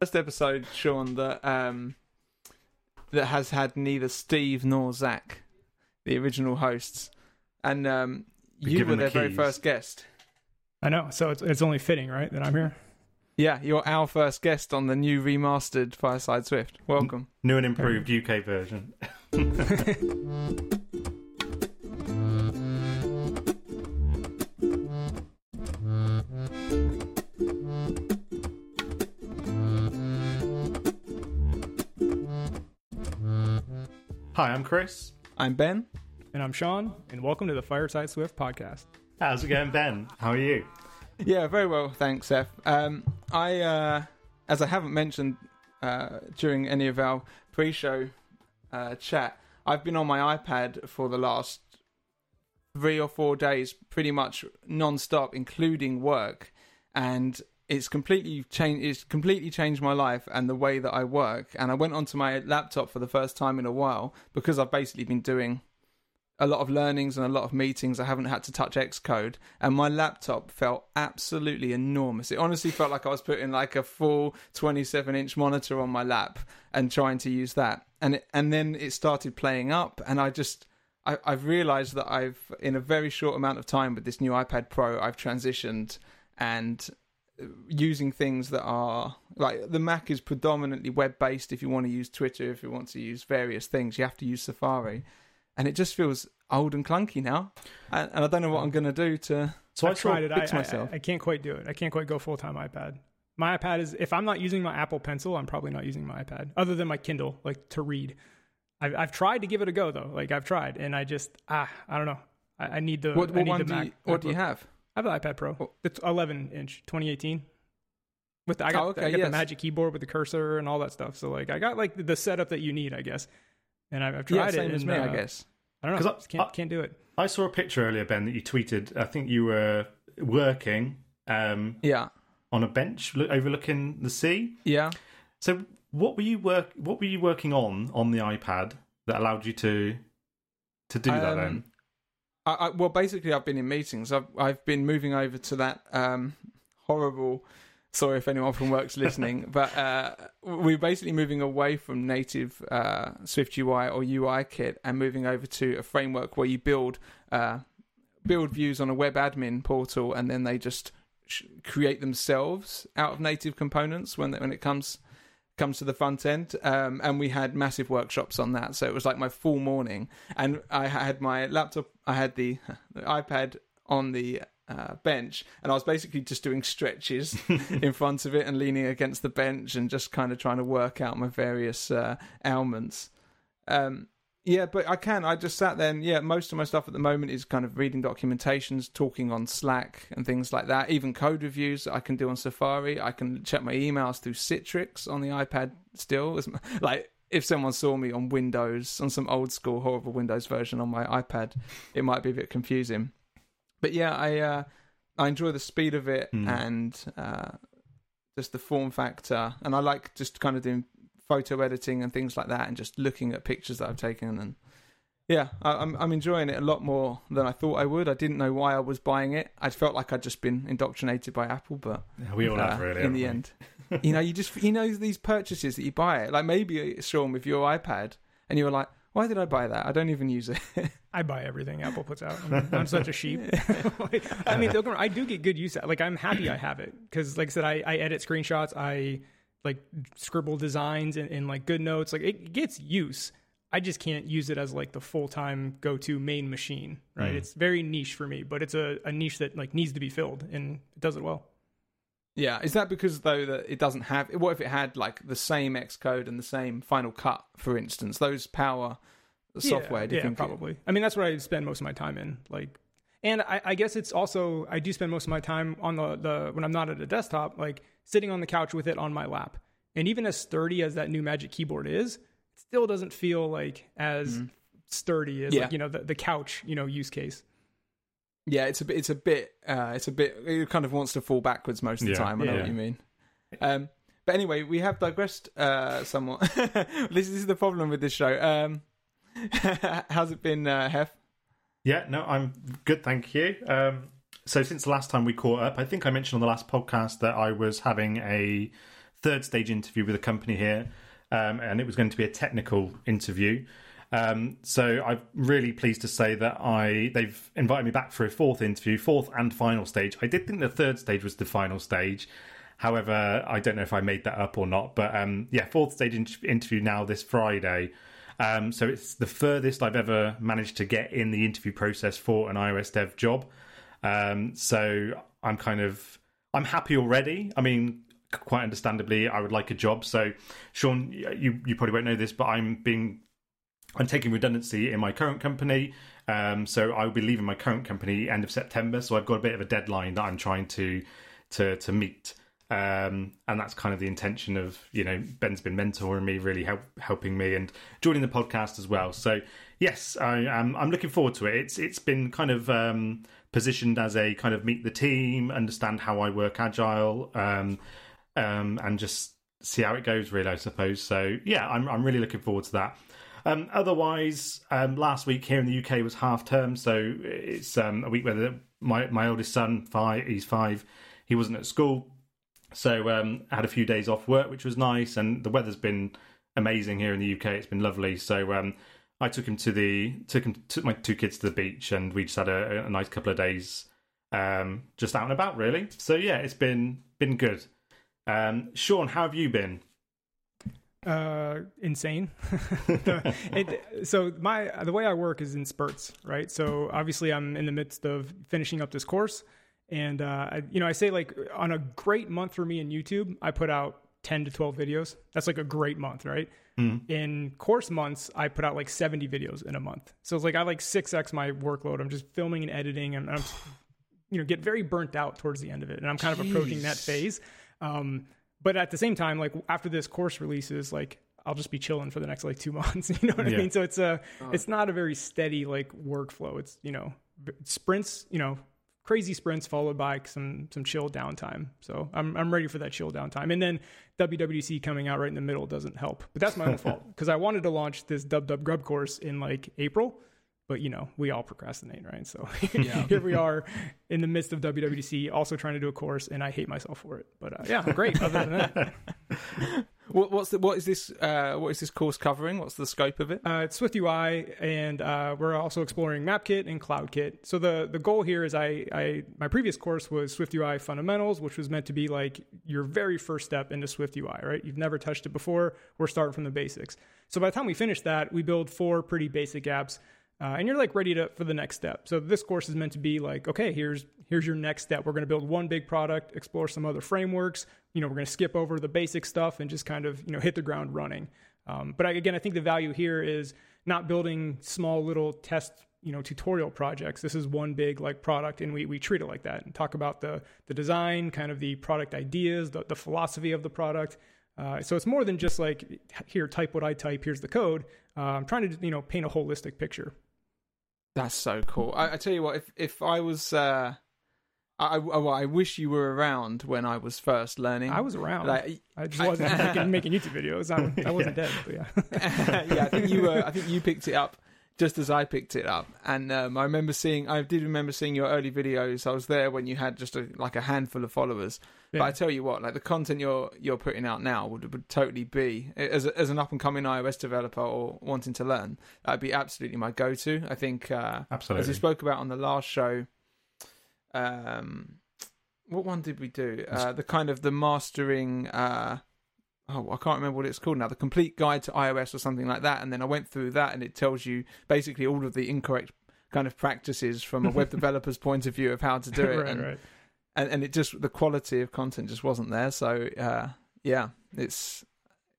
first episode, Sean, that um, that has had neither Steve nor Zach, the original hosts, and um, you given were the their very first guest. I know. So it's it's only fitting, right, that I'm here. Yeah, you're our first guest on the new remastered Fireside Swift. Welcome. New and improved UK version. Hi, I'm Chris. I'm Ben. And I'm Sean, and welcome to the Fireside Swift podcast. How's it going, Ben? How are you? Yeah, very well, thanks, Seth. Um, I, uh, as I haven't mentioned uh, during any of our pre-show uh, chat, I've been on my iPad for the last three or four days, pretty much non-stop, including work, and it's completely changed. It's completely changed my life and the way that I work. And I went onto my laptop for the first time in a while because I've basically been doing a lot of learnings and a lot of meetings. I haven't had to touch Xcode, and my laptop felt absolutely enormous. It honestly felt like I was putting like a full 27 inch monitor on my lap and trying to use that. And it, and then it started playing up, and I just I, I've realised that I've in a very short amount of time with this new iPad Pro, I've transitioned and using things that are like the Mac is predominantly web based. If you want to use Twitter, if you want to use various things, you have to use Safari, and it just feels old and clunky now. And, and I don't know what I'm going to do to. So I tried it. I, fix I- myself. I, can't quite do it. I can't quite go full time iPad. My iPad is if I'm not using my Apple Pencil, I'm probably not using my iPad, other than my Kindle, like to read. I've, I've tried to give it a go though. Like I've tried, and I just ah, I don't know. I, I need the What, I what need one the do you, what do you have? I have an iPad Pro. Oh. It's 11 inch, 2018. With the, I got, Oh, okay, I got yes. the Magic Keyboard with the cursor and all that stuff. So like I got like the setup that you need, I guess. And I've, I've tried Yeah, it. same as and, me, uh, I guess. I don't know. 'Cause I- can't I- can't do it. I saw a picture earlier, Ben, that you tweeted. I think you were working um, Yeah, on a bench overlooking the sea. yeah. So, what were you work? What were you working on on the iPad that allowed you to to do that? Um, Then I, I, well, basically, I've been in meetings. I've I've been moving over to that um, horrible. Sorry if anyone from work's listening, but uh, we're basically moving away from native uh, Swift UI or UI kit and moving over to a framework where you build uh, build views on a web admin portal, and then they just create themselves out of native components when when it comes comes to the front end um, and we had massive workshops on that. So it was like my full morning. And i had my laptop i had the, the ipad on the uh, bench and i was basically just doing stretches in front of it and leaning against the bench and just kind of trying to work out my various uh, ailments. Um, yeah, but I can. I just sat there and yeah, most of my stuff at the moment is kind of reading documentations, talking on Slack and things like that. Even code reviews I can do on Safari. I can check my emails through Citrix on the iPad still. Like if someone saw me on Windows, on some old school horrible Windows version on my iPad, it might be a bit confusing. But yeah, I uh, I enjoy the speed of it Hmm. and uh, just the form factor, and I like just kind of doing photo editing and things like that, and just looking at pictures that I've taken. And yeah, I, I'm I'm enjoying it a lot more than I thought I would. I didn't know why I was buying it. I felt like I'd just been indoctrinated by Apple, but Yeah, we all uh, have really. in the we? end, you know, you just you know these purchases that you buy. Like maybe Sean with your iPad, and you were like, why did I buy that? I don't even use it. I buy everything Apple puts out. I'm, I'm such a sheep. Like, I mean, don't get me wrong, I do get good use out. Like, I'm happy I have it because, like I said, I, I edit screenshots. I like scribble designs and, and like good notes. Like, it gets use. I just can't use it as like the full time go to main machine. Right? Mm. It's very niche for me, but it's a, a niche that like needs to be filled, and it does it well. Yeah, is that because though that it doesn't have? What if it had like the same Xcode and the same Final Cut, for instance? Those power software. Yeah, do you yeah, think it- probably. I mean, that's what I spend most of my time in. Like, and I, I guess it's also I do spend most of my time on the the when I'm not at a desktop, like sitting on the couch with it on my lap. And even as sturdy as that new Magic Keyboard is, it still doesn't feel like as sturdy as Yeah. like you know the, the couch you know use case. Yeah, it's a bit. It's a bit. Uh, it's a bit. It kind of wants to fall backwards most of the Yeah. time. I know Yeah. what you mean. Um, but anyway, we have digressed uh, somewhat. this, this is the problem with this show. Um, how's it been, uh, Hef? Yeah, no, I'm good, thank you. Um, so since the last time we caught up, I think I mentioned on the last podcast that I was having a third stage interview with a company here, um, and it was going to be a technical interview. Um, so I'm really pleased to say that I they've invited me back for a fourth interview, fourth and final stage. I did think the third stage was the final stage. However, I don't know if I made that up or not. But um, yeah, fourth stage in- interview now this Friday. Um, so it's the furthest I've ever managed to get in the interview process for an iOS dev job. Um, so I'm kind of I'm happy already. I mean, quite understandably, I would like a job. So, Sean, you you probably won't know this, but I'm being I'm taking redundancy in my current company. Um, so I will be leaving my current company end of September. So I've got a bit of a deadline that I'm trying to to to meet. Um, and that's kind of the intention of you know Ben's been mentoring me, really help, helping me, and joining the podcast as well. So yes, I am. I'm looking forward to it. It's it's been kind of um, positioned as a kind of meet the team, understand how I work agile, um, um, and just see how it goes. Really, I suppose. So yeah, I'm I'm really looking forward to that. Um, otherwise, um, last week here in the UK was half term, so it's um, a week where the, my my oldest son, five, he's five, he wasn't at school, so um, I had a few days off work, which was nice, and the weather's been amazing here in the UK. It's been lovely. So um, I took him to the took him took my two kids to the beach, and we just had a, a nice couple of days um, just out and about, really. So yeah, it's been been good. Um, Sean, how have you been? uh insane it, so my the way i work is in spurts right so obviously i'm in the midst of finishing up this course and uh I, you know i say like on a great month for me in youtube i put out 10 to 12 videos that's like a great month right Mm. in course months i put out like 70 videos in a month. So it's like i like 6x my workload. I'm just filming and editing and i'm you know get very burnt out towards the end of it and i'm kind of approaching that phase. Um but at the same time like after this course releases like i'll just be chilling for the next like two months you know what i mean? So it's a it's not a very steady like workflow. It's you know sprints you know crazy sprints followed by some some chill downtime. So i'm i'm ready for that chill downtime. And then wwc coming out right in the middle doesn't help. But that's my own fault because i wanted to launch this dub dub grub course in like april but you know we all procrastinate right so here we are in the midst of wwdc also trying to do a course and i hate myself for it but uh, yeah i'm great other than that What, what's the, what is this? Uh, what is this course covering? What's the scope of it? Uh, it's Swift UI, and uh, we're also exploring MapKit and CloudKit. So the the goal here is I, I my previous course was Swift UI Fundamentals, which was meant to be like your very first step into Swift UI. Right, you've never touched it before. We're starting from the basics. So by the time we finish that, we build four pretty basic apps. Uh, and you're like ready to for the next step. So this course is meant to be like, okay, here's here's your next step. We're going to build one big product, explore some other frameworks. You know, we're going to skip over the basic stuff and just kind of you know hit the ground running. Um, but I, again, I think the value here is not building small little test you know tutorial projects. This is one big like product, and we we treat it like that and talk about the the design, kind of the product ideas, the, the philosophy of the product. Uh, so it's more than just like here, type what I type. Here's the code. Uh, I'm trying to you know paint a holistic picture. That's so cool. I, I tell you what, if if I was, uh, I, I well, I wish you were around when I was first learning. I was around. Like, I just wasn't making, making YouTube videos. I, I wasn't dead, but yeah. yeah, I think you were. I think you picked it up just as I picked it up, and um, I remember seeing. I did remember seeing your early videos. I was there when you had just a, like a handful of followers. But I tell you what, like the content you're you're putting out now would would totally be as a, as an up and coming iOS developer or wanting to learn. That'd be absolutely my go to. I think uh, as Absolutely. we spoke about on the last show. Um, what one did we do? Uh, the kind of the mastering. Uh, oh, I can't remember what it's called now. The complete guide to iOS or something like that. And then I went through that, and it tells you basically all of the incorrect kind of practices from a web developer's point of view of how to do it. right, and, right. and and it just the quality of content just wasn't there. So uh, yeah, it's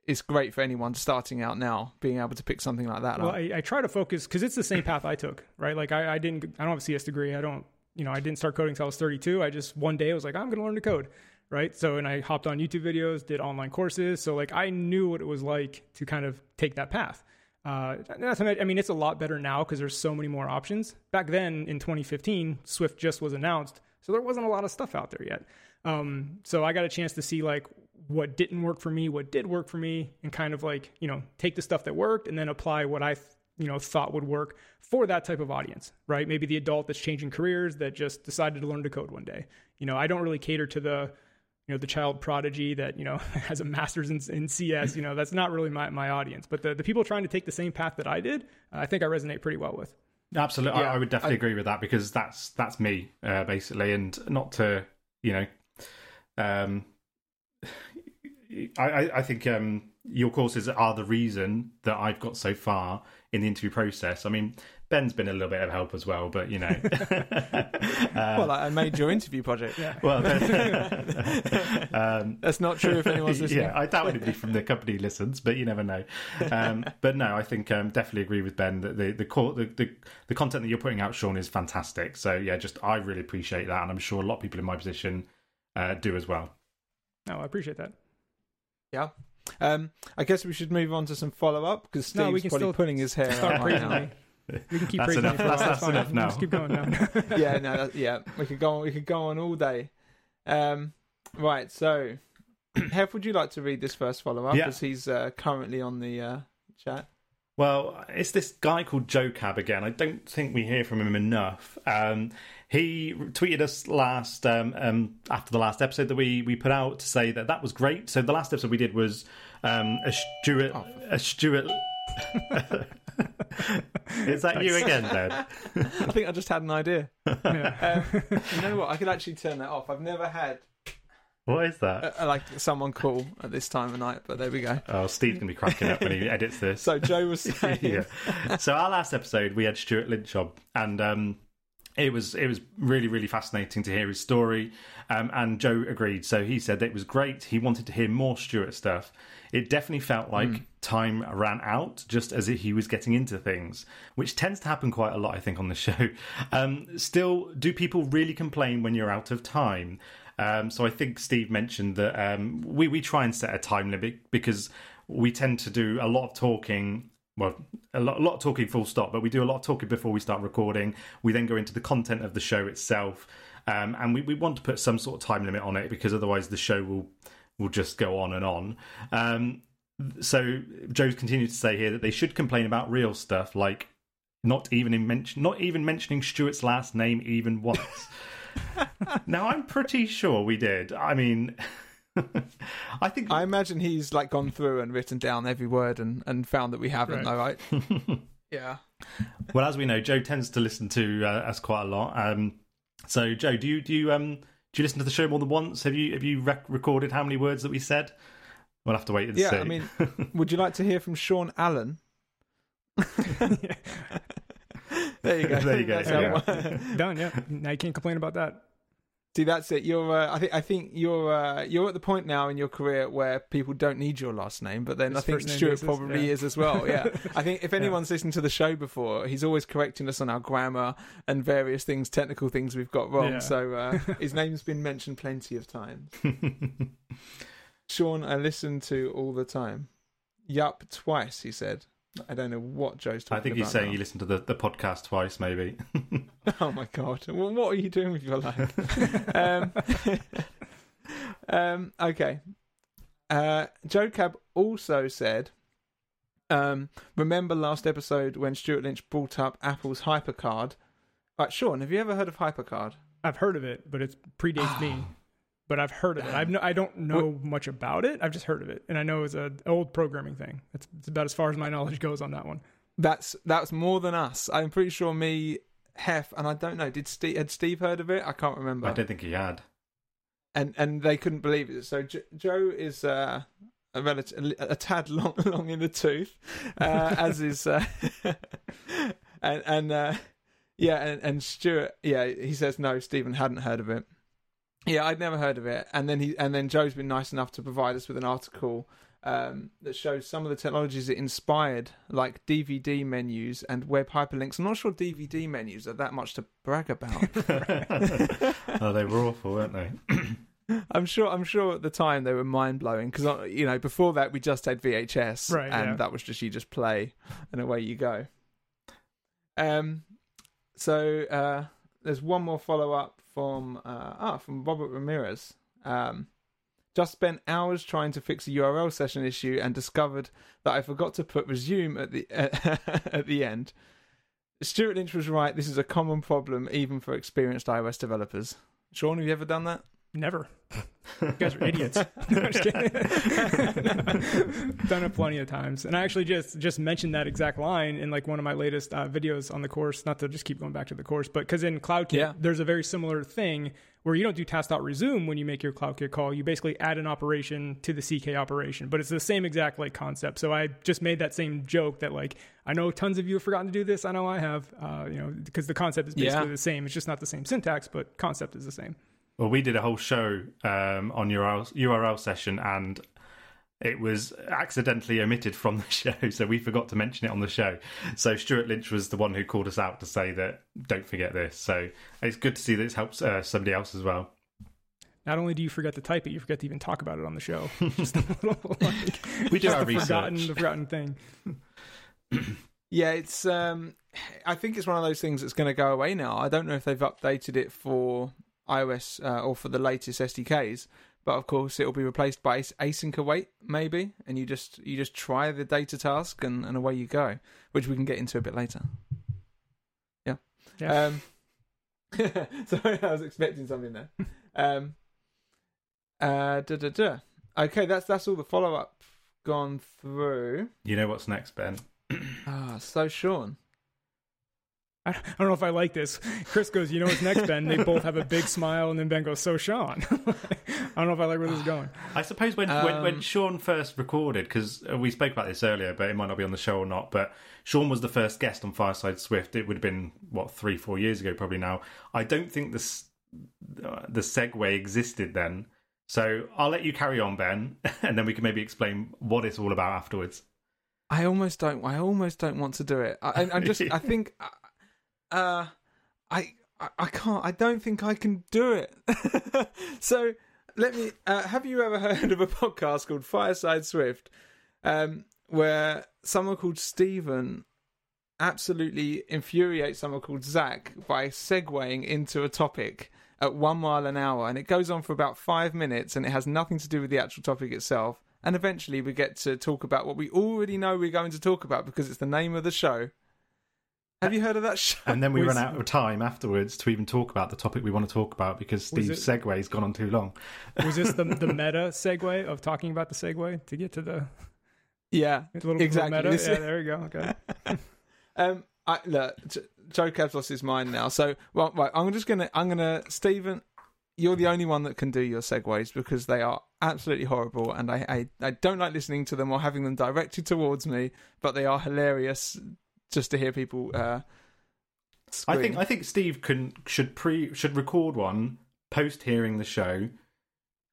it's great for anyone starting out now being able to pick something like that Well, up. I, I try to focus because it's the same path I took, right? Like I, I didn't, I don't have a CS degree. I don't, you know, I didn't start coding until I was 32. I just one day I was like, I'm going to learn to code, right? So, and I hopped on YouTube videos, did online courses. So, like, I knew what it was like to kind of take that path. Uh, I mean, it's a lot better now because there's so many more options. Back then in 2015, Swift just was announced, so there wasn't a lot of stuff out there yet. Um, so I got a chance to see like what didn't work for me, what did work for me, and kind of like you know take the stuff that worked and then apply what I you know thought would work for that type of audience, right? Maybe the adult that's changing careers that just decided to learn to code one day. You know, I don't really cater to the you know the child prodigy that you know has a master's in, in CS. You know that's not really my, my audience. But the, the people trying to take the same path that I did, I think I resonate pretty well with. Absolutely, Yeah, I, I would definitely I- agree with that because that's that's me uh, basically, and not to you know, um, I I, I think um, your courses are the reason that I've got so far in the interview process. I mean, Ben's been a little bit of help as well, but you know, well, I I made your interview project. Yeah. well, um, That's not true if anyone's listening. Yeah, I doubt anybody from the company listens, but you never know. Um, but no, I think um, definitely agree with Ben that the the, core, the the the content that you're putting out, Sean, is fantastic. So yeah, just I really appreciate that, and I'm sure a lot of people in my position uh, do as well. No, I appreciate that. Yeah. Um, I guess we should move on to some follow up because Steve's No, we can probably still pulling his hair Start out right now. me. We can keep That's praising enough. me for a while. That's- That's, that's fine. enough now. Just keep going now. yeah, no, that, yeah, we could go on. We could go on all day. Um, right. So, Hef, would you like to read this first follow up? Yeah. He's uh, currently on the uh, chat. Well, it's this guy called Joe Cab again. I don't think we hear from him enough. Um, he tweeted us last um, um, after the last episode that we we put out to say that that was great. So the last episode we did was um, a Stuart Oh, a Stuart. Is that you again, Dan? I think I just had an idea. Yeah. Um, you know what? I could actually turn that off. I've never had What is that? uh, like someone call at this time of night, but there we go. Oh, Steve's gonna be cracking up when he edits this. So Joe was saying, yeah. So our last episode, we had Stuart Lynch on, and um, it was it was really really fascinating to hear his story. Um, and Joe agreed. So he said that it was great. He wanted to hear more Stuart stuff. It definitely felt like time ran out just as he was getting into things, which tends to happen quite a lot, I think, on the show. Um, still, do people really complain when you're out of time? Um, so I think Steve mentioned that um, we we try and set a time limit because we tend to do a lot of talking. Well, a lot, a lot of talking, full stop. But we do a lot of talking before we start recording. We then go into the content of the show itself, um, and we, we want to put some sort of time limit on it because otherwise the show will will just go on and on. Um, so Joe's continued to say here that they should complain about real stuff like not even in mention, not even mentioning Stuart's last name even once. now I'm pretty sure we did. I mean, I think I imagine he's like gone through and written down every word and, and found that we haven't, Right. though, right? yeah. well, as we know, Joe tends to listen to uh, us quite a lot. Um, so, Joe, do you do you um do you listen to the show more than once? Have you have you rec- recorded how many words that we said? We'll have to wait and Yeah, see. I mean, would you like to hear from Sean Allen? There you go. There you go, That's yeah. Done. Yeah. Now you can't complain about that. See, that's it. You're. Uh, I think. I think you're. Uh, you're at the point now in your career where people don't need your last name, but then Just I think Stuart basis, probably yeah. is as well. Yeah. I think if anyone's listened to the show before, he's always correcting us on our grammar and various things, technical things we've got wrong. Yeah. So uh, his name's been mentioned plenty of times. Sean, I listen to all the time. Yup, twice. He said. I don't know what Joe's talking about. I think about. he's saying now. you listened to the, the podcast twice, maybe. Oh my god! Well, what are you doing with your life? um, um, okay. Uh, Joe Cab also said, um, "Remember last episode when Stuart Lynch brought up Apple's HyperCard? Right, Sean, have you ever heard of HyperCard? I've heard of it, but it predates me. But I've heard of it. I've no, I don't know much about it. I've just heard of it, and I know it's an old programming thing. That's it's about as far as my knowledge goes on that one. That's that's more than us. I'm pretty sure me, Hef, and I don't know. Did Steve had Steve heard of it? I can't remember. I don't think he had. and and they couldn't believe it. So jo- Joe is uh, a relative, a tad long, long in the tooth, uh, as is, uh, and and uh, yeah, and, and Stuart, yeah, he says no. Stephen hadn't heard of it. Yeah, I'd never heard of it, and then he and then Joe's been nice enough to provide us with an article. Um, that shows some of the technologies it inspired, like DVD menus and web hyperlinks. I'm not sure DVD menus are that much to brag about. oh, they were awful, weren't they? I'm sure. I'm sure at the time they were mind blowing because you know before that we just had VHS, Right, And yeah. that was just you just play, and away you go. Um, so uh, there's one more follow up from uh, ah from Robert Ramirez. Um, just spent hours trying to fix a URL session issue and discovered that I forgot to put resume at the at the end. Stuart Lynch was right. This is a common problem even for experienced iOS developers. Sean, have you ever done that? Never. You guys are idiots. No. Done it plenty of times, and I actually just just mentioned that exact line in like one of my latest uh, videos on the course. Not to just keep going back to the course, but because in CloudKit Yeah. there's a very similar thing where you don't do task.resume when you make your CloudKit call. You basically add an operation to the CK operation, but it's the same exact like concept. So I just made that same joke that like I know tons of you have forgotten to do this. I know I have, uh, you know, because the concept is basically Yeah. the same. It's just not the same syntax, but concept is the same. Well, we did a whole show um, on URL, URL session, and it was accidentally omitted from the show, so we forgot to mention it on the show. So Stuart Lynch was the one who called us out to say that don't forget this. So it's good to see that it helps uh, somebody else as well. Not only do you forget to type it, you forget to even talk about it on the show. Just a little like We do our the forgotten, the forgotten thing. Yeah, it's. Um, I think it's one of those things that's going to go away now. I don't know if they've updated it for iOS uh, or for the latest SDKs, but of course it'll be replaced by async await maybe, and you just you just try the data task and, and away you go, which we can get into a bit later. Yeah. Yeah. Um, sorry, I was expecting something there. Um, uh, da, da, da. Okay, that's that's all the follow up gone through. You know what's next, Ben? Ah, so Sean. I, I don't know if I like this. Chris goes, you know what's next, Ben? They both have a big smile, and then Ben goes, so Sean. I don't know if I like where this is going. I suppose when when, when Um, Sean first recorded, because we spoke about this earlier, but it might not be on the show or not. But Sean was the first guest on Fireside Swift. It would have been what three, four years ago, probably now. I don't think this uh, the segue existed then. So I'll let you carry on, Ben, and then we can maybe explain what it's all about afterwards. I almost don't. I almost don't want to do it. I, I- I'm just. I think. Uh, I. I- I can't. I don't think I can do it. so let me. Uh, have you ever heard of a podcast called Fireside Swift, um, where someone called Stephen absolutely infuriates someone called Zach by segueing into a topic at one mile an hour, and it goes on for about five minutes, and it has nothing to do with the actual topic itself. And eventually, we get to talk about what we already know we're going to talk about because it's the name of the show. Have you heard of that show? And then we Was- run out of time afterwards to even talk about the topic we want to talk about because Steve's it- segue's gone on too long. Was this the, the meta segue of talking about the segue to get to the Yeah, a little, Exactly. little meta? Yeah, there you go. Okay. Um, I, look, Joe Cab's lost his mind now. So, well, right, I'm just gonna, I'm gonna, Stephen, you're the only one that can do your segues because they are absolutely horrible, and I, I, I don't like listening to them or having them directed towards me, but they are hilarious just to hear people. Uh, I think. I think Steve can should pre should record one post hearing the show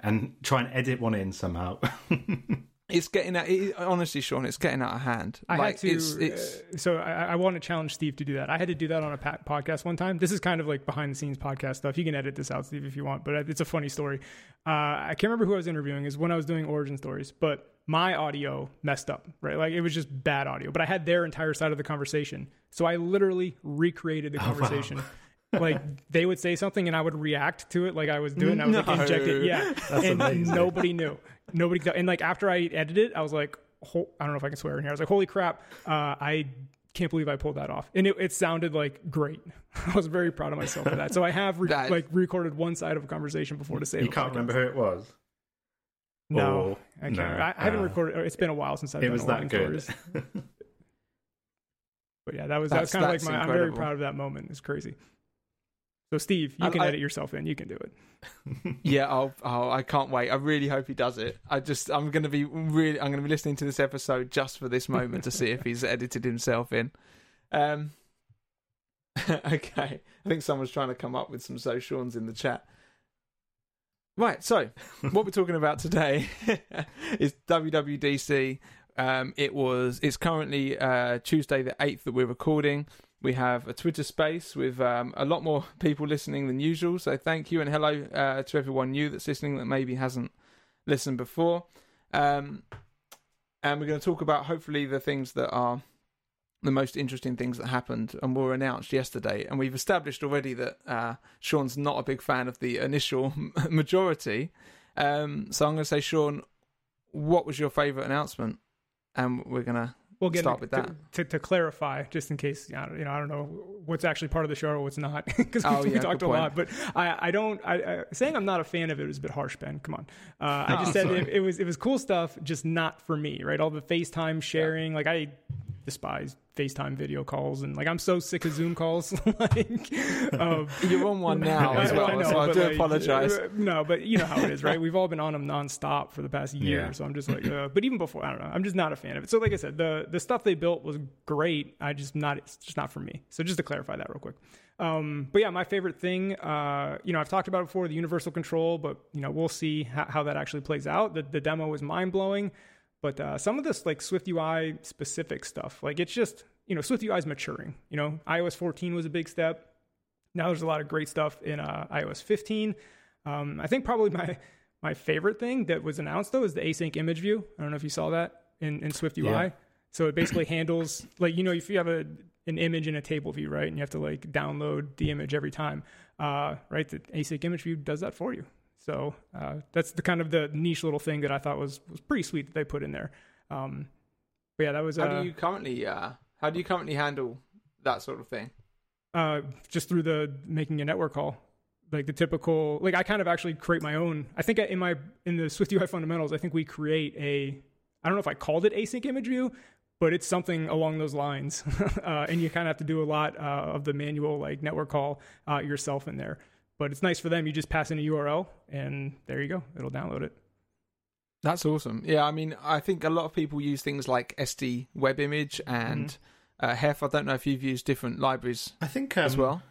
and try and edit one in somehow. it's getting out. It, honestly, Sean, it's getting out of hand. I like, had to. It's, it's, uh, so I, I want to challenge Steve to do that. I had to do that on a pa- podcast one time. This is kind of like behind the scenes podcast stuff. You can edit this out, Steve, if you want. But it's a funny story. Uh, I can't remember who I was interviewing. Is when I was doing origin stories, but my audio messed up. Right, like it was just bad audio. But I had their entire side of the conversation, so I literally recreated the Oh, wow. conversation. like they would say something and I would react to it like I was doing. I was like No. inject it, yeah. That's and amazing. nobody knew. Nobody and like after I edited it, I was like, ho- I don't know if I can swear in here. I was like, holy crap, uh, I can't believe I pulled that off, and it, it sounded like great. I was very proud of myself for that. So I have re- That- like recorded one side of a conversation before to say you can't remember who it was. No, Or- I can't. no, I, I haven't uh, recorded. It's been a while since I've It done was that origin good. But yeah, that was that was That's- kind of like that's my. I'm very proud of that moment. It's crazy. So Steve, you I- can I- edit yourself in. You can do it. Yeah, I'll, oh, I can't wait. I really hope he does it. I just, I'm going to be really, I'm going to be listening to this episode just for this moment to see if he's edited himself in. Um, okay, I think someone's trying to come up with some so Sean's in the chat. Right, so what we're talking about today is WWDC. Um, it was, it's currently uh, Tuesday the eighth that we're recording. We have a Twitter space with um, a lot more people listening than usual. So thank you and hello uh, to everyone new that's listening that maybe hasn't listened before. Um, and we're going to talk about hopefully the things that are the most interesting things that happened and were announced yesterday. And we've established already that uh, Sean's not a big fan of the initial majority. Um, so I'm going to say, Sean, what was your favourite announcement? And we're going to Well, again, start with to, that. To, to clarify, just in case you know, I don't know what's actually part of the show or what's not, because Oh, we, talked a point. lot. But I, I don't. I, I, saying I'm not a fan of it was a bit harsh, Ben. Come on. Uh, I just said it, it was it was cool stuff, just not for me. Right? All the FaceTime sharing, like I despise FaceTime video calls, and like I'm so sick of Zoom calls. like, um, You're on one now as well, I know, so I do like, apologize. No, but you know how it is, right? We've all been on them nonstop for the past year, Yeah. so I'm just like, uh, but even before, I don't know. I'm just not a fan of it. So, like I said, the the stuff they built was great. I just not, it's just not for me. So, just to clarify that real quick. Um, but yeah, my favorite thing, uh, you know, I've talked about it before, the universal control, but you know, we'll see how, how that actually plays out. The the demo was mind blowing. But uh, some of this like Swift UI specific stuff, like it's just you know Swift UI is maturing. You know, iOS 14 was a big step. Now there's a lot of great stuff in uh, iOS 15. Um, I think probably my my favorite thing that was announced though is the async image view. I don't know if you saw that in, in Swift UI. Yeah. So it basically handles like you know if you have a an image in a table view, right, and you have to like download the image every time, uh, right? The async image view does that for you. So uh, that's the kind of the niche little thing that I thought was was pretty sweet that they put in there. Um, but yeah, that was How uh, do you currently uh, how do you currently handle that sort of thing? uh, just through the making a network call, like the typical. Like I kind of actually create my own. I think in my in the Swift UI fundamentals, I think we create a. I don't know if I called it async image view, but it's something along those lines. uh, and you kind of have to do a lot uh, of the manual like network call uh, yourself in there. But it's nice for them. You just pass in a URL, and there you go. It'll download it. That's awesome. Yeah, I mean, I think a lot of people use things like SD Web Image and uh, Hef. I don't know if you've used different libraries I think um, as well.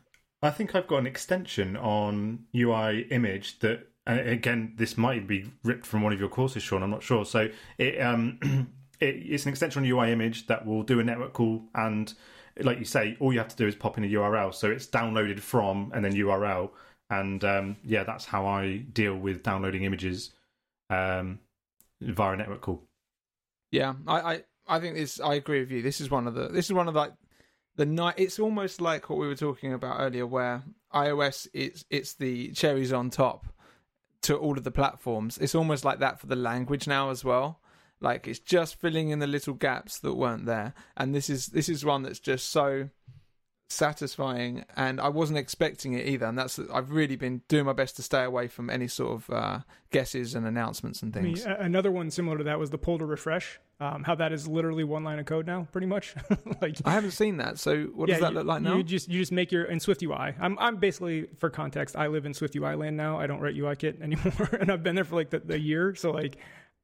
I think I've got an extension on UI image that, again, this might be ripped from one of your courses, Sean. I'm not sure. So it, um, it, it's an extension on UI image that will do a network call, and like you say, all you have to do is pop in a URL. So it's downloaded from and then URL, and um, yeah, that's how I deal with downloading images um, via a network call. Yeah, I, I, I think this. I agree with you. This is one of the. This is one of like the night. It's almost like what we were talking about earlier, where iOS it's it's the cherries on top to all of the platforms. It's almost like that for the language now as well. Like it's just filling in the little gaps that weren't there, and this is this is one that's just so satisfying. And I wasn't expecting it either. And that's I've really been doing my best to stay away from any sort of uh, guesses and announcements and I mean, things. another one similar to that was the pull to refresh. Um, how that is literally one line of code now, pretty much. like I haven't seen that. So what does that you- look like now? You just you just make your in Swift UI. I'm I'm basically for context. I live in Swift UI land now. I don't write UIKit anymore, and I've been there for like the, the year. So like.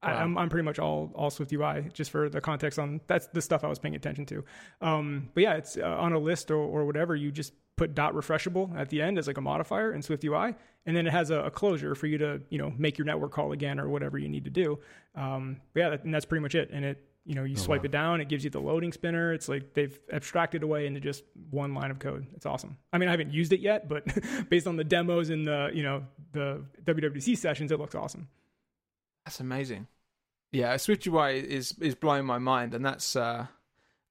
I, Wow. I'm I'm pretty much all all Swift UI just for the context on that's the stuff I was paying attention to. Um, but yeah, it's uh, on a list or, or whatever. You just put dot refreshable at the end as like a modifier in Swift UI, and then it has a, a closure for you to you know make your network call again or whatever you need to do. Um, but yeah, that, and that's pretty much it. And it you know you swipe wow. it down, it gives you the loading spinner. It's like they've abstracted away into just one line of code. It's awesome. I mean, I haven't used it yet, but based on the demos and the you know the WWDC sessions, it looks awesome. That's amazing. Yeah, Swift UI is is blowing my mind, and that's uh,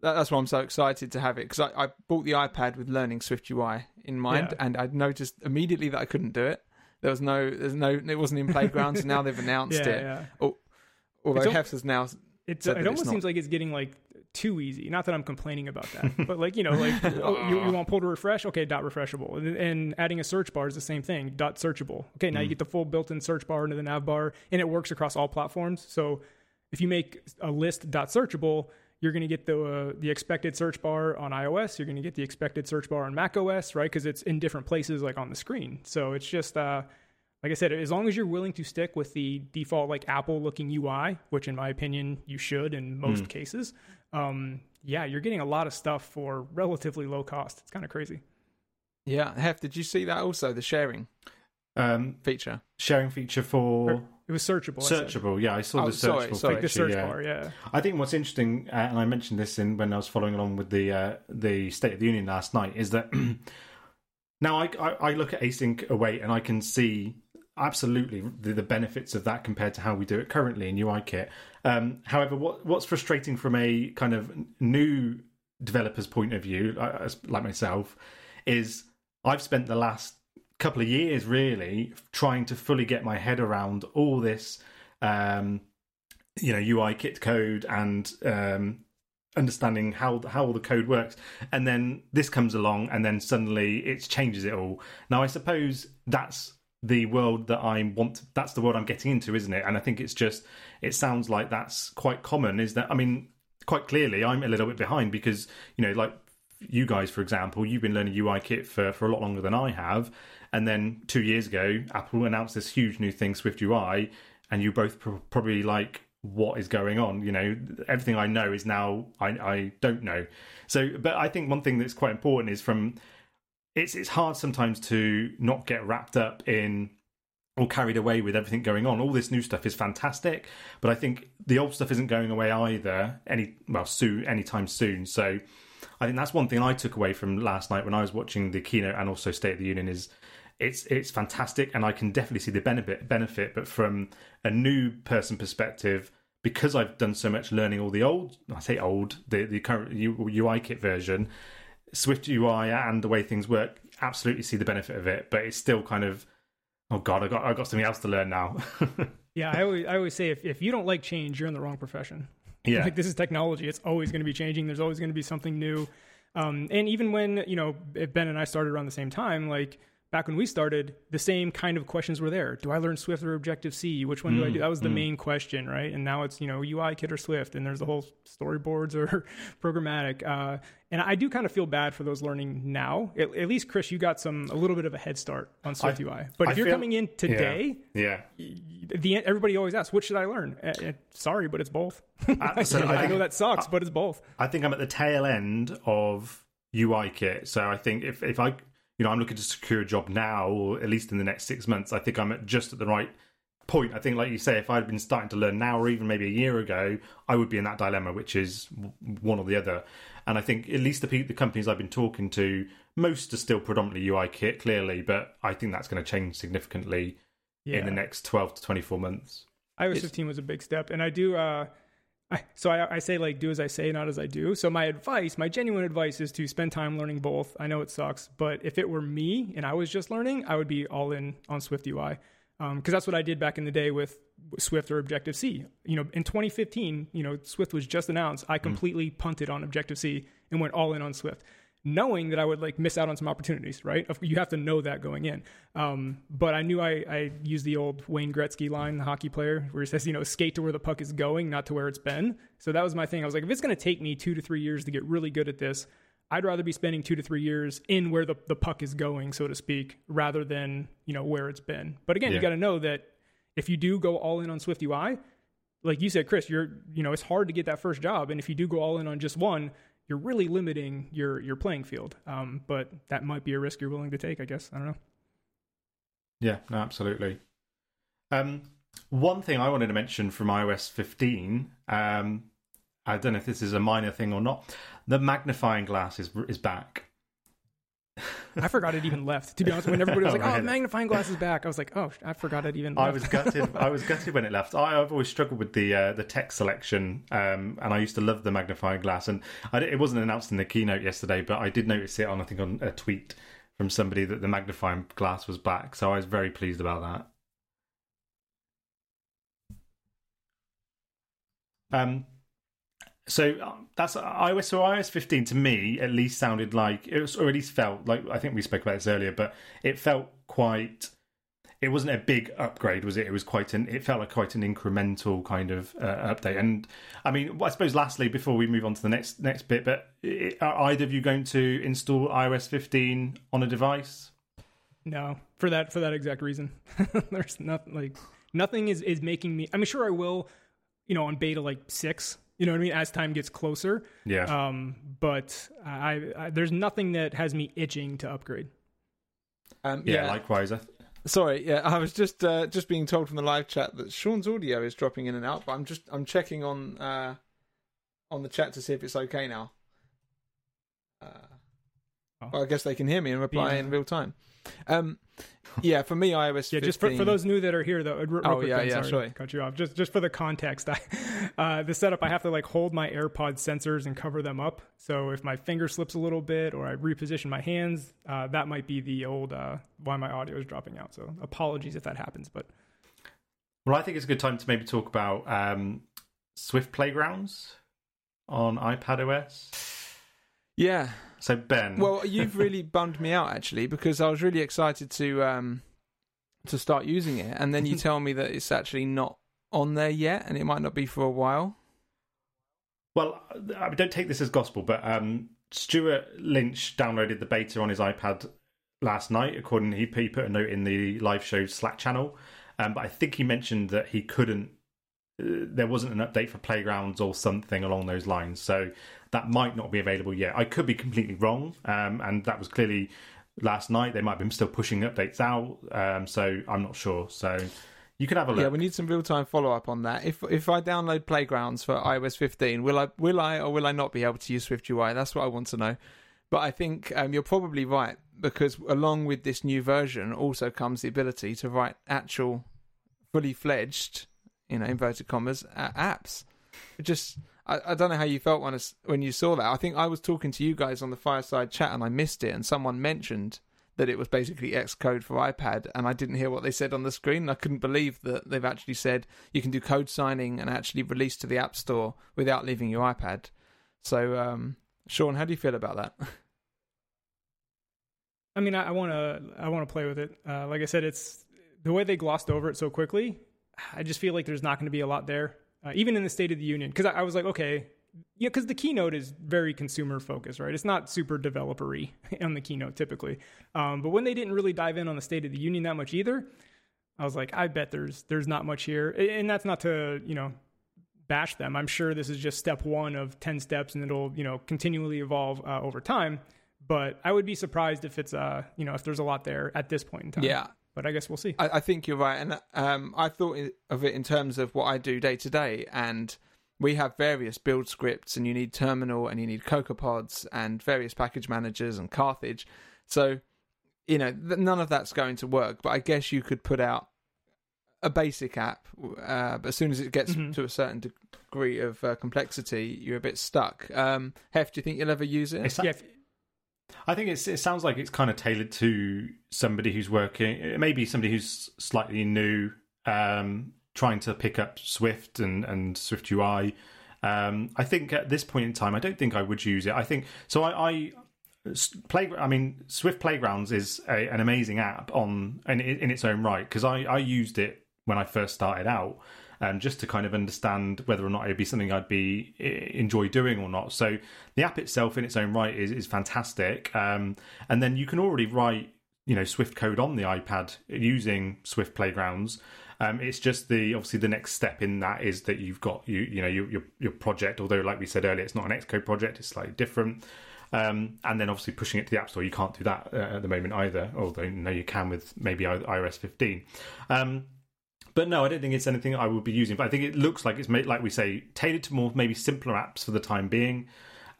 that, that's why I'm so excited to have it because I, I bought the iPad with learning Swift UI in mind, Yeah. and I noticed immediately that I couldn't do it. There was no, there's no, it wasn't in playgrounds, and now they've announced Yeah, it. yeah. Although It's al- Hef has now, it that almost seems like it's getting like too easy. Not that I'm complaining about that, but like you know, like oh, you, you want pull to refresh, okay, dot refreshable, and, and adding a search bar is the same thing, dot searchable. Okay, now you get the full built-in search bar into the nav bar, and it works across all platforms. So if you make a list dot searchable, you're going to get the uh, the expected search bar on iOS. You're going to get the expected search bar on Mac OS, right? Because it's in different places, like on the screen. So it's just. Uh, like I said, as long as you're willing to stick with the default like Apple looking UI, which in my opinion you should in most cases, um, yeah, you're getting a lot of stuff for relatively low cost. It's kind of crazy. yeah, Hef, did you see that also the sharing Um, feature? sharing feature for It was searchable. I searchable. Yeah, I saw Oh, the searchable sorry. Like the feature. search yeah. bar, yeah. I think what's interesting, uh, and I mentioned this in when I was following along with the uh, the State of the Union last night, is that now I, I I look at async await and I can see absolutely the, the benefits of that compared to how we do it currently in UIKit. Um, however, what what's frustrating from a kind of new developer's point of view, like myself, is I've spent the last couple of years really trying to fully get my head around all this um, you know UI kit code and um, understanding how how all the code works and then this comes along and then suddenly it changes it all now i suppose that's the world that i want that's the world i'm getting into isn't it and i think it's just it sounds like that's quite common is that i mean quite clearly i'm a little bit behind because you know like you guys for example you've been learning ui kit for for a lot longer than i have and then two years ago apple announced this huge new thing swift ui and you both pr- probably like what is going on. You know, everything I know is now I, I don't know. So, but I think one thing that's quite important is from it's it's hard sometimes to not get wrapped up in or carried away with everything going on. All this new stuff is fantastic, but I think the old stuff isn't going away either. Any well, soon, anytime soon. So, I think that's one thing I took away from last night when I was watching the keynote and also State of the Union is it's it's fantastic, and I can definitely see the benefit benefit. But from a new person perspective, because I've done so much learning all the old, I say old, the the current UI kit version, Swift UI and the way things work, absolutely see the benefit of it. But it's still kind of, oh god, I got I got something else to learn now. yeah, I always I always say if if you don't like change, you're in the wrong profession. Yeah, like this is technology; it's always going to be changing. There's always going to be something new. Um, and even when you know Ben and I started around the same time, like back when we started, the same kind of questions were there. Do I learn Swift or Objective C? Which one mm, do I do? That was the mm. main question, right? And now it's, you know, UI kit or Swift, and there's the whole storyboards or programmatic. Uh, and I do kind of feel bad for those learning now. At, at, least, Chris, you got some a little bit of a head start on Swift I, UI. But if I you're coming in today, yeah, yeah. The, everybody always asks, what should I learn? Uh, sorry, but it's both. Uh, so I, I, know that sucks, but it's both. I think I'm at the tail end of UI kit. So I think if, if I you know, I'm looking to secure a job now, or at least in the next six months. I think I'm at just at the right point. I think, like you say, if I'd been starting to learn now, or even maybe a year ago, I would be in that dilemma, which is one or the other. And I think at least the the companies I've been talking to, most are still predominantly UI kit, clearly, but I think that's going to change significantly yeah. in the next 12 to 24 months. iOS 15 was a big step, and I do. Uh, I, so I, I, say like do as I say, not as I do. So my advice, my genuine advice, is to spend time learning both. I know it sucks, but if it were me and I was just learning, I would be all in on Swift UI because um, that's what I did back in the day with Swift or Objective C. You know, in 2015, you know, Swift was just announced. I mm. completely mm. punted on Objective C and went all in on Swift knowing that I would like miss out on some opportunities, right? You have to know that going in. Um, but I knew I, I used the old Wayne Gretzky line, the hockey player, where he says, you know, skate to where the puck is going, not to where it's been. So that was my thing. I was like, if it's going to take me two to three years to get really good at this, I'd rather be spending two to three years in where the, the puck is going, so to speak, rather than, you know, where it's been. But again, yeah. you got to know that if you do go all in on Swift UI, like you said, Chris, you're, you know, it's hard to get that first job. And if you do go all in on just one, you're really limiting your your playing field. Um, but that might be a risk you're willing to take, I guess. I don't know. Yeah, no, absolutely. Um, one thing I wanted to mention from iOS 15, um, I don't know if this is a minor thing or not. The magnifying glass is is back. I forgot it even left. To be honest, when everybody was like, "Oh, magnifying glass is back," I was like, "Oh, I forgot it even." Left. I was gutted. I was gutted when it left. I, have always struggled with the uh, the text selection, um, and I used to love the magnifying glass. And I, it wasn't announced in the keynote yesterday, but I did notice it on I think on a tweet from somebody that the magnifying glass was back. So I was very pleased about that. Um, so uh, that's iOS. So iOS 15 to me at least sounded like it was, already felt like I think we spoke about this earlier, but it felt quite. It wasn't a big upgrade, was it? It was quite an. It felt like quite an incremental kind of uh, update. And I mean, I suppose lastly, before we move on to the next next bit, but are either of you going to install iOS 15 on a device? No, for that for that exact reason. There's nothing like nothing is is making me. I mean, sure, I will. You know, on beta like six, you know what I mean? As time gets closer. Yeah. Um, but I, I there's nothing that has me itching to upgrade. Um, yeah, yeah, likewise. I th- Sorry, yeah, I was just uh, just being told from the live chat that Sean's audio is dropping in and out, but I'm just I'm checking on uh, on the chat to see if it's okay now. Uh, oh. well, I guess they can hear me and reply yeah. in real time. Um, yeah, for me, iOS. yeah, 15... just for, for those new that are here, though. Real oh quick, yeah, thing, yeah, sorry, Cut you off. Just just for the context, I, uh, the setup, I have to like hold my AirPod sensors and cover them up. So if my finger slips a little bit or I reposition my hands, uh, that might be the old uh, why my audio is dropping out. So apologies if that happens, but. Well, I think it's a good time to maybe talk about um, Swift Playgrounds on iPad OS. Yeah. So Ben, Well, you've really bummed me out actually because I was really excited to um to start using it, and then you tell me that it's actually not on there yet, and it might not be for a while. Well, I mean, don't take this as gospel, but um, Stuart Lynch downloaded the beta on his iPad last night. According, he, he put a note in the live show Slack channel, um, but I think he mentioned that he couldn't. Uh, there wasn't an update for playgrounds or something along those lines, so that might not be available yet. I could be completely wrong, um, and that was clearly last night. They might have been still pushing updates out, um, so I'm not sure. So you can have a look. Yeah, we need some real time follow up on that. If if I download Playgrounds for iOS 15, will I will I or will I not be able to use Swift UI? That's what I want to know. But I think um, you're probably right because along with this new version also comes the ability to write actual, fully fledged, you know, inverted commas, uh, apps. It just I, I don't know how you felt when it's, when you saw that. I think I was talking to you guys on the fireside chat and I missed it, and someone mentioned that it was basically Xcode for iPad, and I didn't hear what they said on the screen. I couldn't believe that they've actually said you can do code signing and actually release to the App Store without leaving your iPad. So, um, Sean, how do you feel about that? I mean, I want to I want to play with it. Uh, like I said, it's the way they glossed over it so quickly. I just feel like there's not going to be a lot there, uh, even in the State of the Union. Because I, I was like, okay, yeah, because the keynote is very consumer focused, right? It's not super developery on the keynote typically. Um, but when they didn't really dive in on the State of the Union that much either, I was like, I bet there's there's not much here, and that's not to you know bash them. I'm sure this is just step one of ten steps, and it'll you know continually evolve uh, over time. But I would be surprised if it's uh you know if there's a lot there at this point in time. Yeah, but I guess we'll see. I, I think you're right, and um, I thought of it in terms of what I do day to day, and we have various build scripts, and you need Terminal, and you need CocoaPods, and various package managers, and Carthage. So, you know, th- none of that's going to work. But I guess you could put out a basic app, uh, but as soon as it gets Mhm. to a certain degree of uh, complexity, you're a bit stuck. Um, Hef, do you think you'll ever use it? It's- yeah, if- I think it sounds like it's kind of tailored to somebody who's working, maybe somebody who's slightly new, um, trying to pick up Swift and, and Swift UI. Um, I think at this point in time, I don't think I would use it. I think so. I play. I mean, Swift Playgrounds is a, an amazing app on in, in its own right because I, I used it when I first started out. Um, just to kind of understand whether or not it'd be something I'd be eh, enjoy doing or not. So the app itself, in its own right, is is fantastic. Um, and then you can already write, you know, Swift code on the iPad using Swift Playgrounds. Um, it's just the obviously the next step in that is that you've got you you know your your, your project. Although, like we said earlier, it's not an Xcode project; it's slightly different. Um, and then obviously pushing it to the App Store, you can't do that uh, at the moment either. Although no, you can with maybe iOS 15. Um, but no, I don't think it's anything I would be using. But I think it looks like it's made, like we say, tailored to more maybe simpler apps for the time being,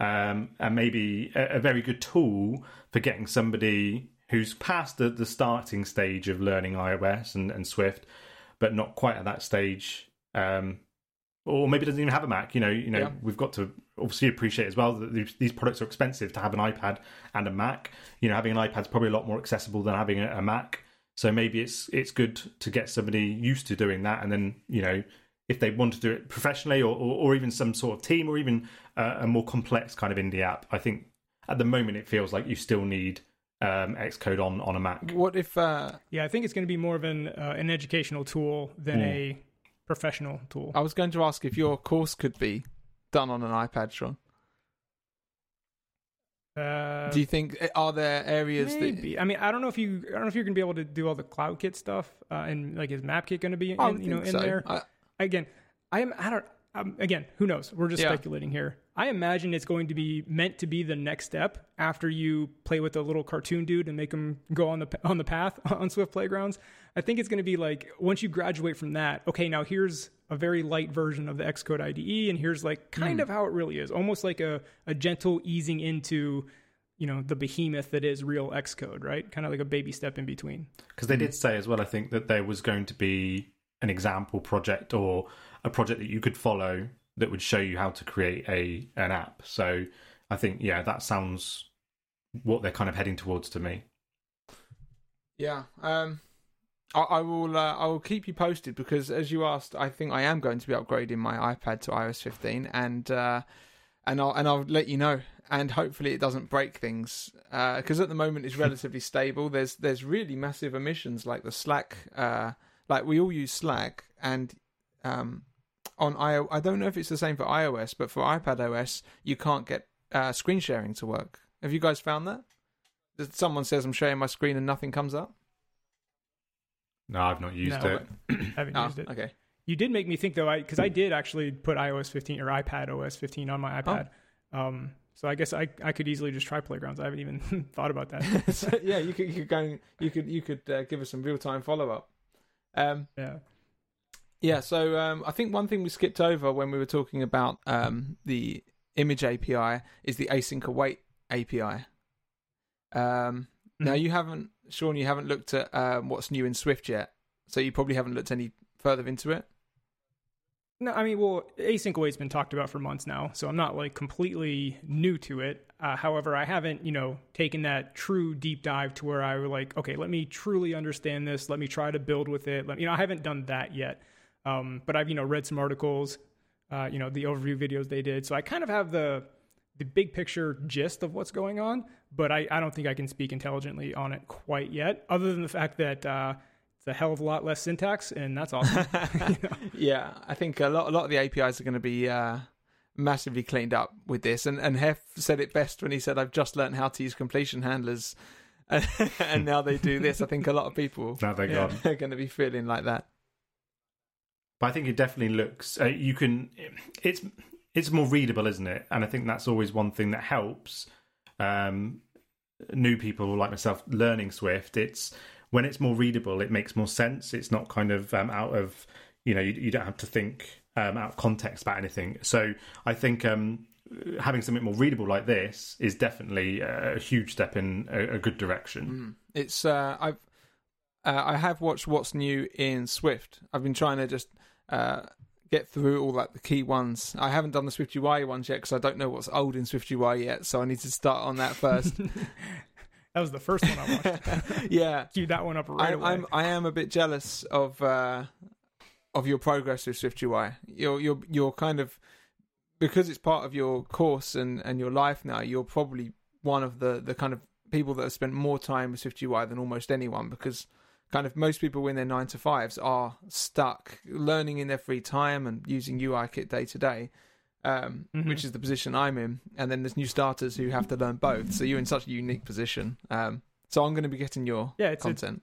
um, and maybe a, a very good tool for getting somebody who's past the, the starting stage of learning iOS and, and Swift, but not quite at that stage. Um, or maybe doesn't even have a Mac. You know, you know, Yeah. we've got to obviously appreciate as well that these, products are expensive to have an iPad and a Mac. You know, having an iPad is probably a lot more accessible than having a, a Mac. So maybe it's it's good to get somebody used to doing that, and then you know if they want to do it professionally or or, or even some sort of team or even uh, a more complex kind of indie app. I think at the moment it feels like you still need um, Xcode on on a Mac. What if uh, yeah, I think it's going to be more of an uh, an educational tool than Hmm. a professional tool. I was going to ask if your course could be done on an iPad, Sean? Uh, Do you think are there areas that maybe. I mean, I don't know if you. I don't know if you're going to be able to do all the cloud kit stuff, uh, and like is MapKit going to be, in, you know, in so. there? I- again, I am. I don't. Um, again, who knows? We're just Yeah. speculating here. I imagine it's going to be meant to be the next step after you play with the little cartoon dude and make him go on the on the path on Swift Playgrounds. I think it's going to be like once you graduate from that. Okay, now here's a very light version of the Xcode IDE, and here's like kind Hmm. of how it really is, almost like a a gentle easing into. You know the behemoth that is real Xcode, right? Kind of like a baby step in between. Because they did say as well, I think that there was going to be an example project or a project that you could follow that would show you how to create a an app. So I think yeah, that sounds what they're kind of heading towards to me. Yeah. Um, I, I will. Uh, I will keep you posted because, as you asked, I think I am going to be upgrading my iPad to iOS 15, and uh, and I'll and I'll let you know. And hopefully it doesn't break things because at the moment it's relatively stable. There's there's really massive emissions like the Slack, uh, like we all use Slack, and um, on I I don't know if it's the same for iOS, but for iPad OS you can't get uh, screen sharing to work. Have you guys found that? That Someone says I'm sharing my screen and nothing comes up. No, I've not used No, it. I haven't Oh, used it. okay. You did make me think though, because I, did actually put iOS 15 or iPad OS 15 on my Oh. iPad. Um, so I guess I, I could easily just try Playgrounds. I haven't even thought about that. so, yeah, you could you could go and- you could you could uh, give us some real time follow up. Um, Yeah. yeah, so um, I think one thing we skipped over when we were talking about um, the image API is the async await API. Um, Now Mhm. you haven't, Sean, you haven't looked at um, what's new in Swift yet, so you probably haven't looked any further into it. No, I mean, well, async await's been talked about for months now, so I'm not like completely new to it. Uh, however, I haven't, you know, taken that true deep dive to where I were like, okay, let me truly understand this. Let me try to build with it. Let, you know, I haven't done that yet. Um, but I've, you know, read some articles, uh, you know, the overview videos they did, so I kind of have the the big picture gist of what's going on. But I, I don't think I can speak intelligently on it quite yet, other than the fact that uh, it's a hell of a lot less syntax, and that's awesome. You know? Yeah, I think a lot a lot of the APIs are going to be uh, massively cleaned up with this. And and Hef said it best when he said, "I've just learned how to use completion handlers." and now they do this. I think a lot of people Now they're Yeah. gone. are going to be feeling like that. But I think it definitely looks. Uh, you can. It's it's more readable, isn't it? And I think that's always one thing that helps um, new people like myself learning Swift. It's when it's more readable, it makes more sense. It's not kind of um, out of you know you, you don't have to think um, out of context about anything. So I think um, having something more readable like this is definitely a huge step in a, a good direction. Mm. It's uh, I've uh, I have watched what's new in Swift. I've been trying to just uh, get through all like the key ones. I haven't done the Swift UI ones yet because I don't know what's old in Swift UI yet. So I need to start on that first. that was the first one I watched. yeah, Cue that one up right I'm, away. I'm I am a bit jealous of uh, of your progress with Swift UI. You're you're you're kind of because it's part of your course and, and your life now. You're probably one of the, the kind of people that have spent more time with Swift UI than almost anyone because kind of most people in their nine to fives are stuck learning in their free time and using UI kit day to day. Um, Mhm. which is the position I'm in, and then there's new starters who have to learn both. So you're in such a unique position. Um, so I'm going to be getting your yeah, it's, it's content.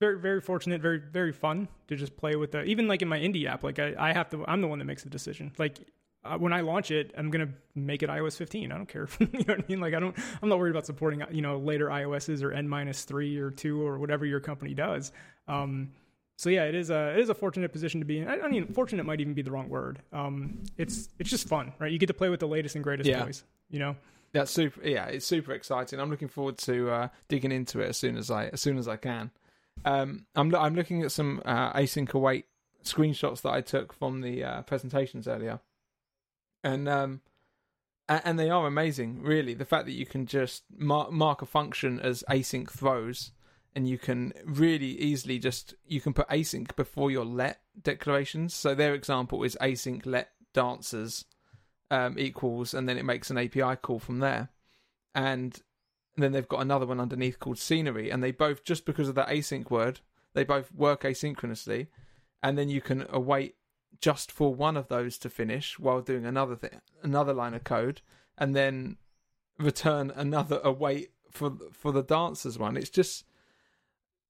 very very fortunate, very very fun to just play with the even like in my indie app. Like I, I have to, I'm the one that makes the decision. Like uh, when I launch it, I'm gonna make it iOS 15. I don't care. you know what I mean? Like I don't, I'm not worried about supporting you know later iOSs or N minus three or two or whatever your company does. Um, so yeah, it is a it is a fortunate position to be in. I, I mean, fortunate might even be the wrong word. Um, it's it's just fun, right? You get to play with the latest and greatest Yeah. toys. You know. That's super. Yeah, it's super exciting. I'm looking forward to uh, digging into it as soon as I as soon as I can. Um, I'm I'm looking at some uh, async await screenshots that I took from the uh, presentations earlier, and um, and they are amazing. Really, the fact that you can just mark mark a function as async throws, and you can really easily just you can put async before your let declarations. So their example is async let dancers um, equals, and then it makes an API call from there. And then they've got another one underneath called scenery, and they both just because of that async word, they both work asynchronously, and then you can await just for one of those to finish while doing another thing, another line of code, and then return another await for for the dancers one. It's just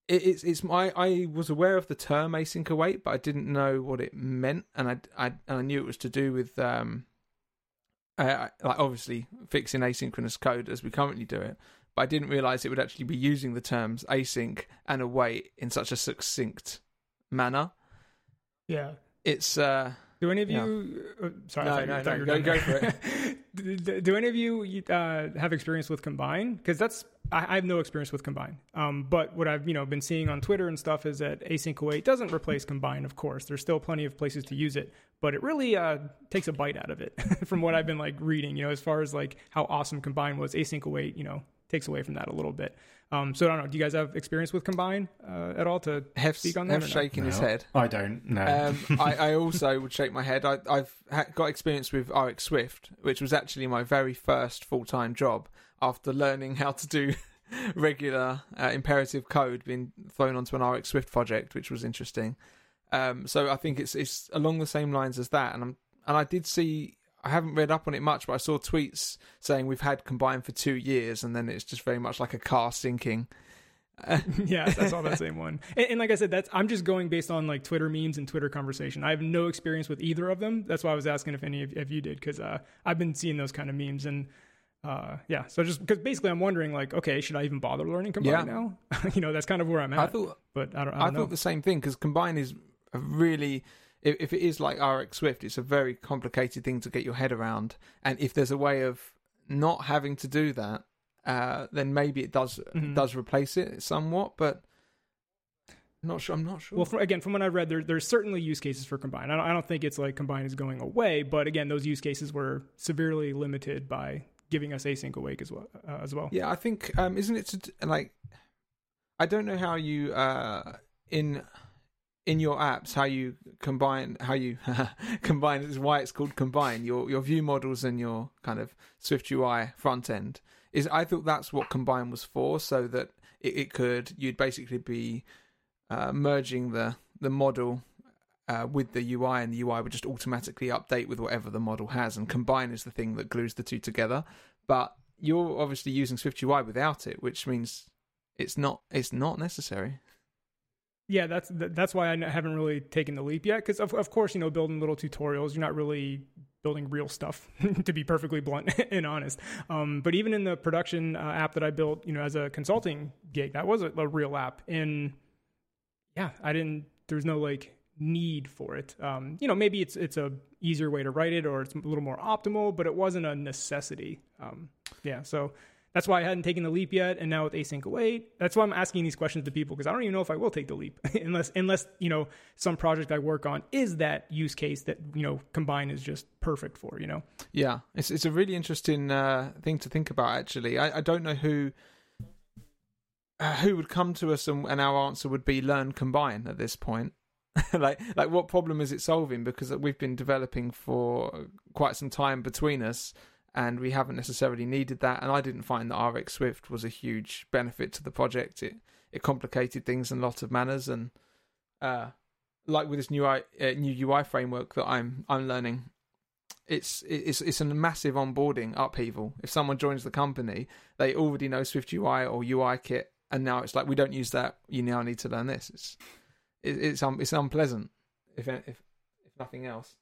it, it's it's my I was aware of the term async await, but I didn't know what it meant, and I I and I knew it was to do with um uh, like obviously fixing asynchronous code as we currently do it, but I didn't realize it would actually be using the terms async and await in such a succinct manner. Yeah. It's uh Do any of Yeah. you? Uh, sorry, No, I no, you, no, go- go for do, do- do any of you uh, have experience with Combine? Because that's I, I have no experience with Combine. Um, but what I've you know been seeing on Twitter and stuff is that async await doesn't replace Combine. Of course, there's still plenty of places to use it, but it really uh, takes a bite out of it. From what I've been like reading, you know, as far as like how awesome Combine was, async await, you know, takes away from that a little bit. Um, so I don't know. Do you guys have experience with Combine uh, at all to Hef's, speak on that? Hef's or no? shaking his head. I don't know. Um, I, I also would shake my head. I, I've ha- got experience with RX Swift, which was actually my very first full time job after learning how to do regular uh, imperative code being thrown onto an RX Swift project, which was interesting. Um, so I think it's it's along the same lines as that, and I'm and I did see. I haven't read up on it much, but I saw tweets saying we've had combined for two years, and then it's just very much like a car sinking. yeah, I saw that same one. And, and like I said, that's I'm just going based on like Twitter memes and Twitter conversation. I have no experience with either of them. That's why I was asking if any of if you did, because uh, I've been seeing those kind of memes and. Uh, yeah, so just because basically I'm wondering, like, okay, should I even bother learning Combine Yeah. now? you know, that's kind of where I'm at. I thought but I don't, I I, don't know. thought the same thing because combine is a really if, if it is like RX Swift, it's a very complicated thing to get your head around. And if there's a way of not having to do that, uh, then maybe it does Mhm. does replace it somewhat. But I'm not sure. I'm not sure. Well, from, again, from what I read, there, there's certainly use cases for Combine. I don't, I don't think it's like Combine is going away, but again, those use cases were severely limited by giving us async await as well. Uh, as well. yeah, I think um, isn't it to, like I don't know how you uh, in in your apps how you combine how you combine is why it's called combine your your view models and your kind of Swift UI front end is I thought that's what combine was for so that it, it could you'd basically be uh, merging the the model uh, with the UI and the UI would just automatically update with whatever the model has and combine is the thing that glues the two together. But you're obviously using Swift UI without it which means it's not it's not necessary Yeah, that's that's why I haven't really taken the leap yet. Because of of course, you know, building little tutorials, you're not really building real stuff, to be perfectly blunt and honest. Um, but even in the production uh, app that I built, you know, as a consulting gig, that was a, a real app. And yeah, I didn't. There's no like need for it. Um, you know, maybe it's it's a easier way to write it, or it's a little more optimal, but it wasn't a necessity. Um, yeah, so that's why I hadn't taken the leap yet. And now with async await, that's why I'm asking these questions to people because I don't even know if I will take the leap unless unless you know some project I work on is that use case that you know combine is just perfect for. You know, Yeah, it's it's a really interesting uh, thing to think about. Actually, I, I don't know who uh, who would come to us and, and our answer would be learn combine at this point. like like what problem is it solving? Because we've been developing for quite some time between us, and we haven't necessarily needed that. And I didn't find that RX Swift was a huge benefit to the project. It it complicated things in a lot of manners, and uh, like with this new UI, uh, new UI framework that I'm I'm learning, it's it's it's a massive onboarding upheaval. If someone joins the company, they already know Swift UI or UI kit, and now it's like we don't use that. You now need to learn this. It's it, it's um, it's unpleasant, if if if nothing else.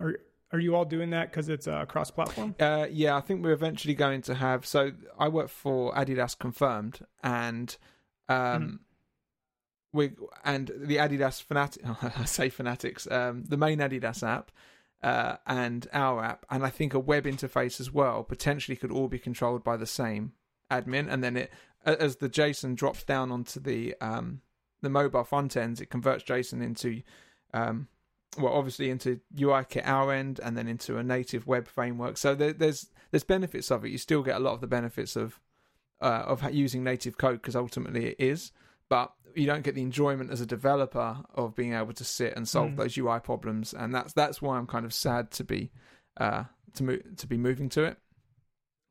are are you all doing that because it's uh, cross platform? Uh, yeah, I think we're eventually going to have. So I work for Adidas Confirmed, and um, Mhm. we and the Adidas Fanatic. I say Fanatics. Um, the main Adidas app. Uh, and our app, and I think a web interface as well, potentially could all be controlled by the same admin. And then it, as the JSON drops down onto the um, the mobile front ends, it converts JSON into um, well, obviously into UIKit our end, and then into a native web framework. So there, there's there's benefits of it. You still get a lot of the benefits of uh, of using native code because ultimately it is, but you don't get the enjoyment as a developer of being able to sit and solve Mm. those UI problems, and that's that's why I'm kind of sad to be uh, to move to be moving to it.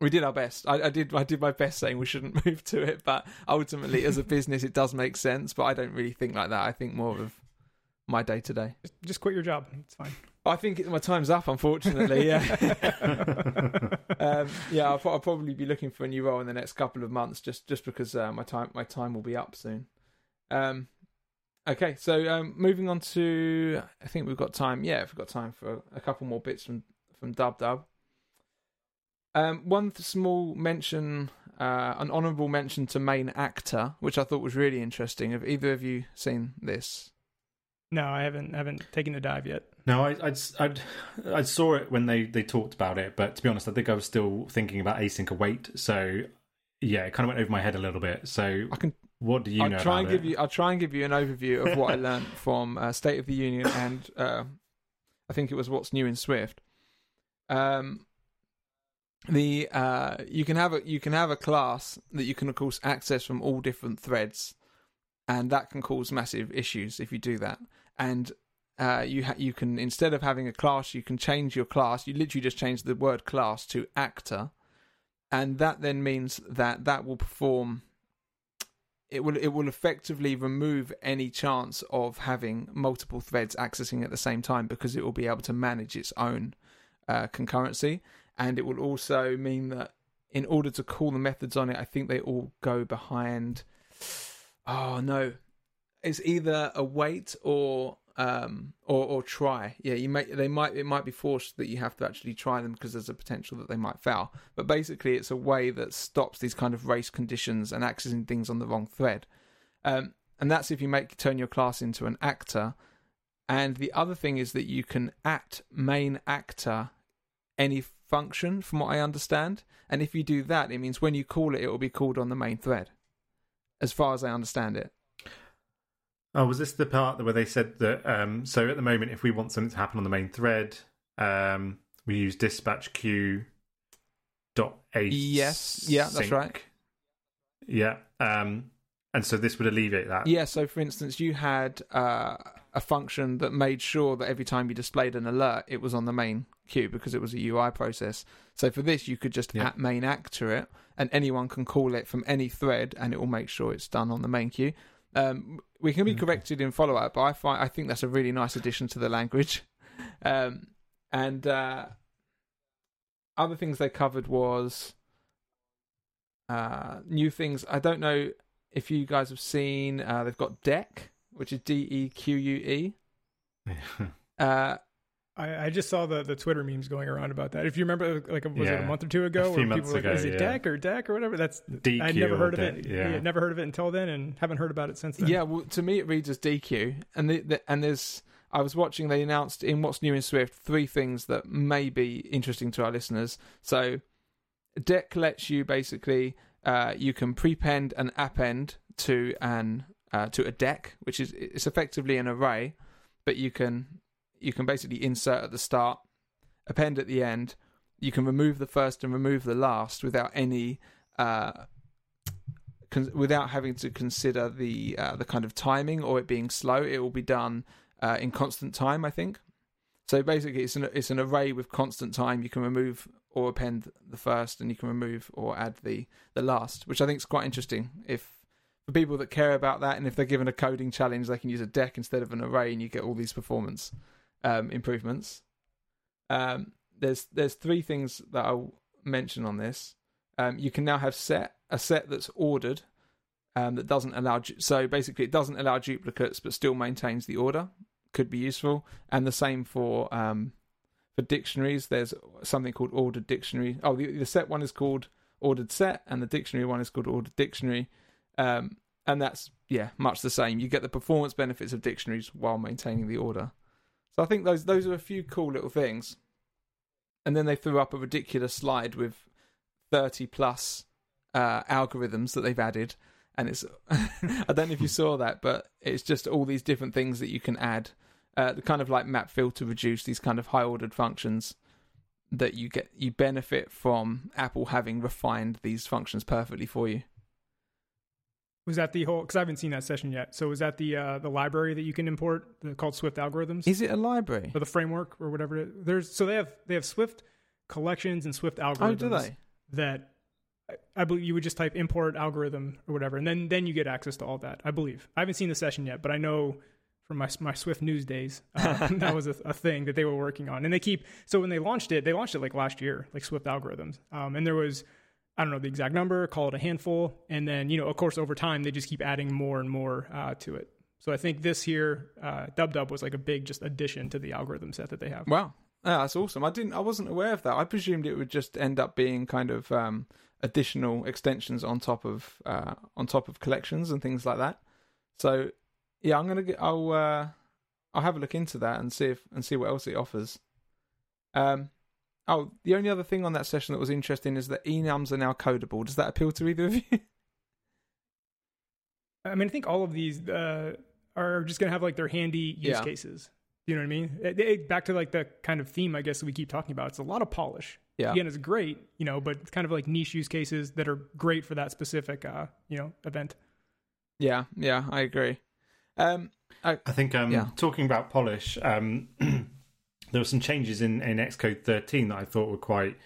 We did our best. I, I did. I did my best saying we shouldn't move to it, but ultimately, as a business, it does make sense. But I don't really think like that. I think more of my day to day. Just, just quit your job. It's fine. I think it, my time's up, unfortunately. Yeah, um, yeah. I'll, I'll probably be looking for a new role in the next couple of months, just just because uh, my time my time will be up soon. Um, okay, so um, moving on to, I think we've got time. Yeah, we've got time for a couple more bits from from Dub Dub. Um, one small mention, uh, an honourable mention to main actor, which I thought was really interesting. Have either of you seen this? No, I haven't haven't taken a dive yet. No, I, I'd, I'd, I saw it when they, they talked about it, but to be honest, I think I was still thinking about async await. So, yeah, it kind of went over my head a little bit. So, I can what do you I'll know try about and give it? you. I'll try and give you an overview of what I learned from uh, State of the Union and uh, I think it was what's new in Swift. Um, the uh, you can have a you can have a class that you can of course access from all different threads, and that can cause massive issues if you do that. And uh, you ha- you can instead of having a class, you can change your class. You literally just change the word class to actor, and that then means that that will perform. It will it will effectively remove any chance of having multiple threads accessing at the same time because it will be able to manage its own uh, concurrency, and it will also mean that in order to call the methods on it, I think they all go behind. Oh no, it's either await or um or or try. Yeah you may they might it might be forced that you have to actually try them because there's a potential that they might fail. But basically it's a way that stops these kind of race conditions and accessing things on the wrong thread. Um and that's if you make turn your class into an actor. And the other thing is that you can at main actor any function from what i understand. And if you do that it means when you call it it will be called on the main thread as far as i understand it Oh, was this the part where they said that? Um, so at the moment, if we want something to happen on the main thread, um, we use dispatch queue dot async. yes yeah that's right Yeah. Um, and so this would alleviate that. Yeah, so for instance, you had uh, a function that made sure that every time you displayed an alert, it was on the main queue because it was a UI process. So for this, you could just Yeah. at main actor it, and anyone can call it from any thread, and it will make sure it's done on the main queue. Um, we can be Okay. corrected in follow up, but I find I think that's a really nice addition to the language. Um, and uh, other things they covered was uh, new things. I don't know if you guys have seen. Uh, they've got Deque, which is D E Q U E. I, I just saw the, the Twitter memes going around about that. If you remember, like was it a month or two ago, A few where people were like, ago, "Is it yeah. deck or deck or whatever?" That's DQ I'd never heard of deck, it. yeah. never heard of it until then, and haven't heard about it since then. yeah, well, to me it reads as DQ, and the, the, and there's. I was watching. They announced in what's new in Swift three things that may be interesting to our listeners. So, Deque lets you basically uh, you can prepend and append to an uh, to a deque, which is it's effectively an array, but you can you can basically insert at the start, append at the end. You can remove the first and remove the last without any uh, con- without having to consider the uh, the kind of timing or it being slow. It will be done uh, in constant time, I think. So basically, it's an it's an array with constant time. You can remove or append the first, and you can remove or add the the last, which I think is quite interesting. If for people that care about that, and if they're given a coding challenge, they can use a deque instead of an array, and you get all these performance um, improvements. Um, there's there's three things that I'll mention on this. Um, you can now have set a set that's ordered um, that doesn't allow. So basically, it doesn't allow duplicates, but still maintains the order. Could be useful, and the same for um, for dictionaries. There's something called ordered dictionary. Oh, the, the set one is called ordered set, and the dictionary one is called ordered dictionary. Um, and that's yeah, much the same. You get the performance benefits of dictionaries while maintaining the order. So I think those those are a few cool little things. And then they threw up a ridiculous slide with thirty plus uh, algorithms that they've added, and it's I don't know if you saw that, but it's just all these different things that you can add, uh, kind of like map filter reduce these kind of high ordered functions that you get you benefit from Apple having refined these functions perfectly for you. Was that the whole? Because I haven't seen that session yet. So was that the uh, the library that you can import the, called Swift Algorithms Is it a library? or the framework or whatever? It, there's so they have they have Swift collections and Swift algorithms Oh, do they? that I- I believe you would just type import algorithm or whatever, and then then you get access to all that. I believe I haven't seen the session yet, but I know from my my Swift news days uh, that was a, a thing that they were working on, and they keep. So when they launched it, they launched it like last year, like Swift algorithms, um, and there was. I don't know the exact number, call it a handful. And then, you know, of course, over time, they just keep adding more and more uh, to it. So I think this here, uh, Dub Dub was like a big just addition to the algorithm set that they have. Wow. Yeah, that's awesome. I didn't I wasn't aware of that. I presumed it would just end up being kind of um, additional extensions on top of uh, on top of collections and things like that. So yeah, I'm gonna get I'll uh, I'll have a look into that and see if and see what else it offers. Um oh the only other thing on that session that was interesting is that enums are now codable. Does that appeal to either of you? I mean, I think all of these uh, are just going to have like their handy use Yeah. cases. You know what I mean? It, it, back to like the kind of theme, I guess, that we keep talking about. It's a lot of polish. Yeah. Again, it's great, you know, but it's kind of like niche use cases that are great for that specific, uh, you know, event. Yeah, yeah, I agree. Um, I think um, Yeah. talking about polish, um, there were some changes in, in Xcode 13 that I thought were quite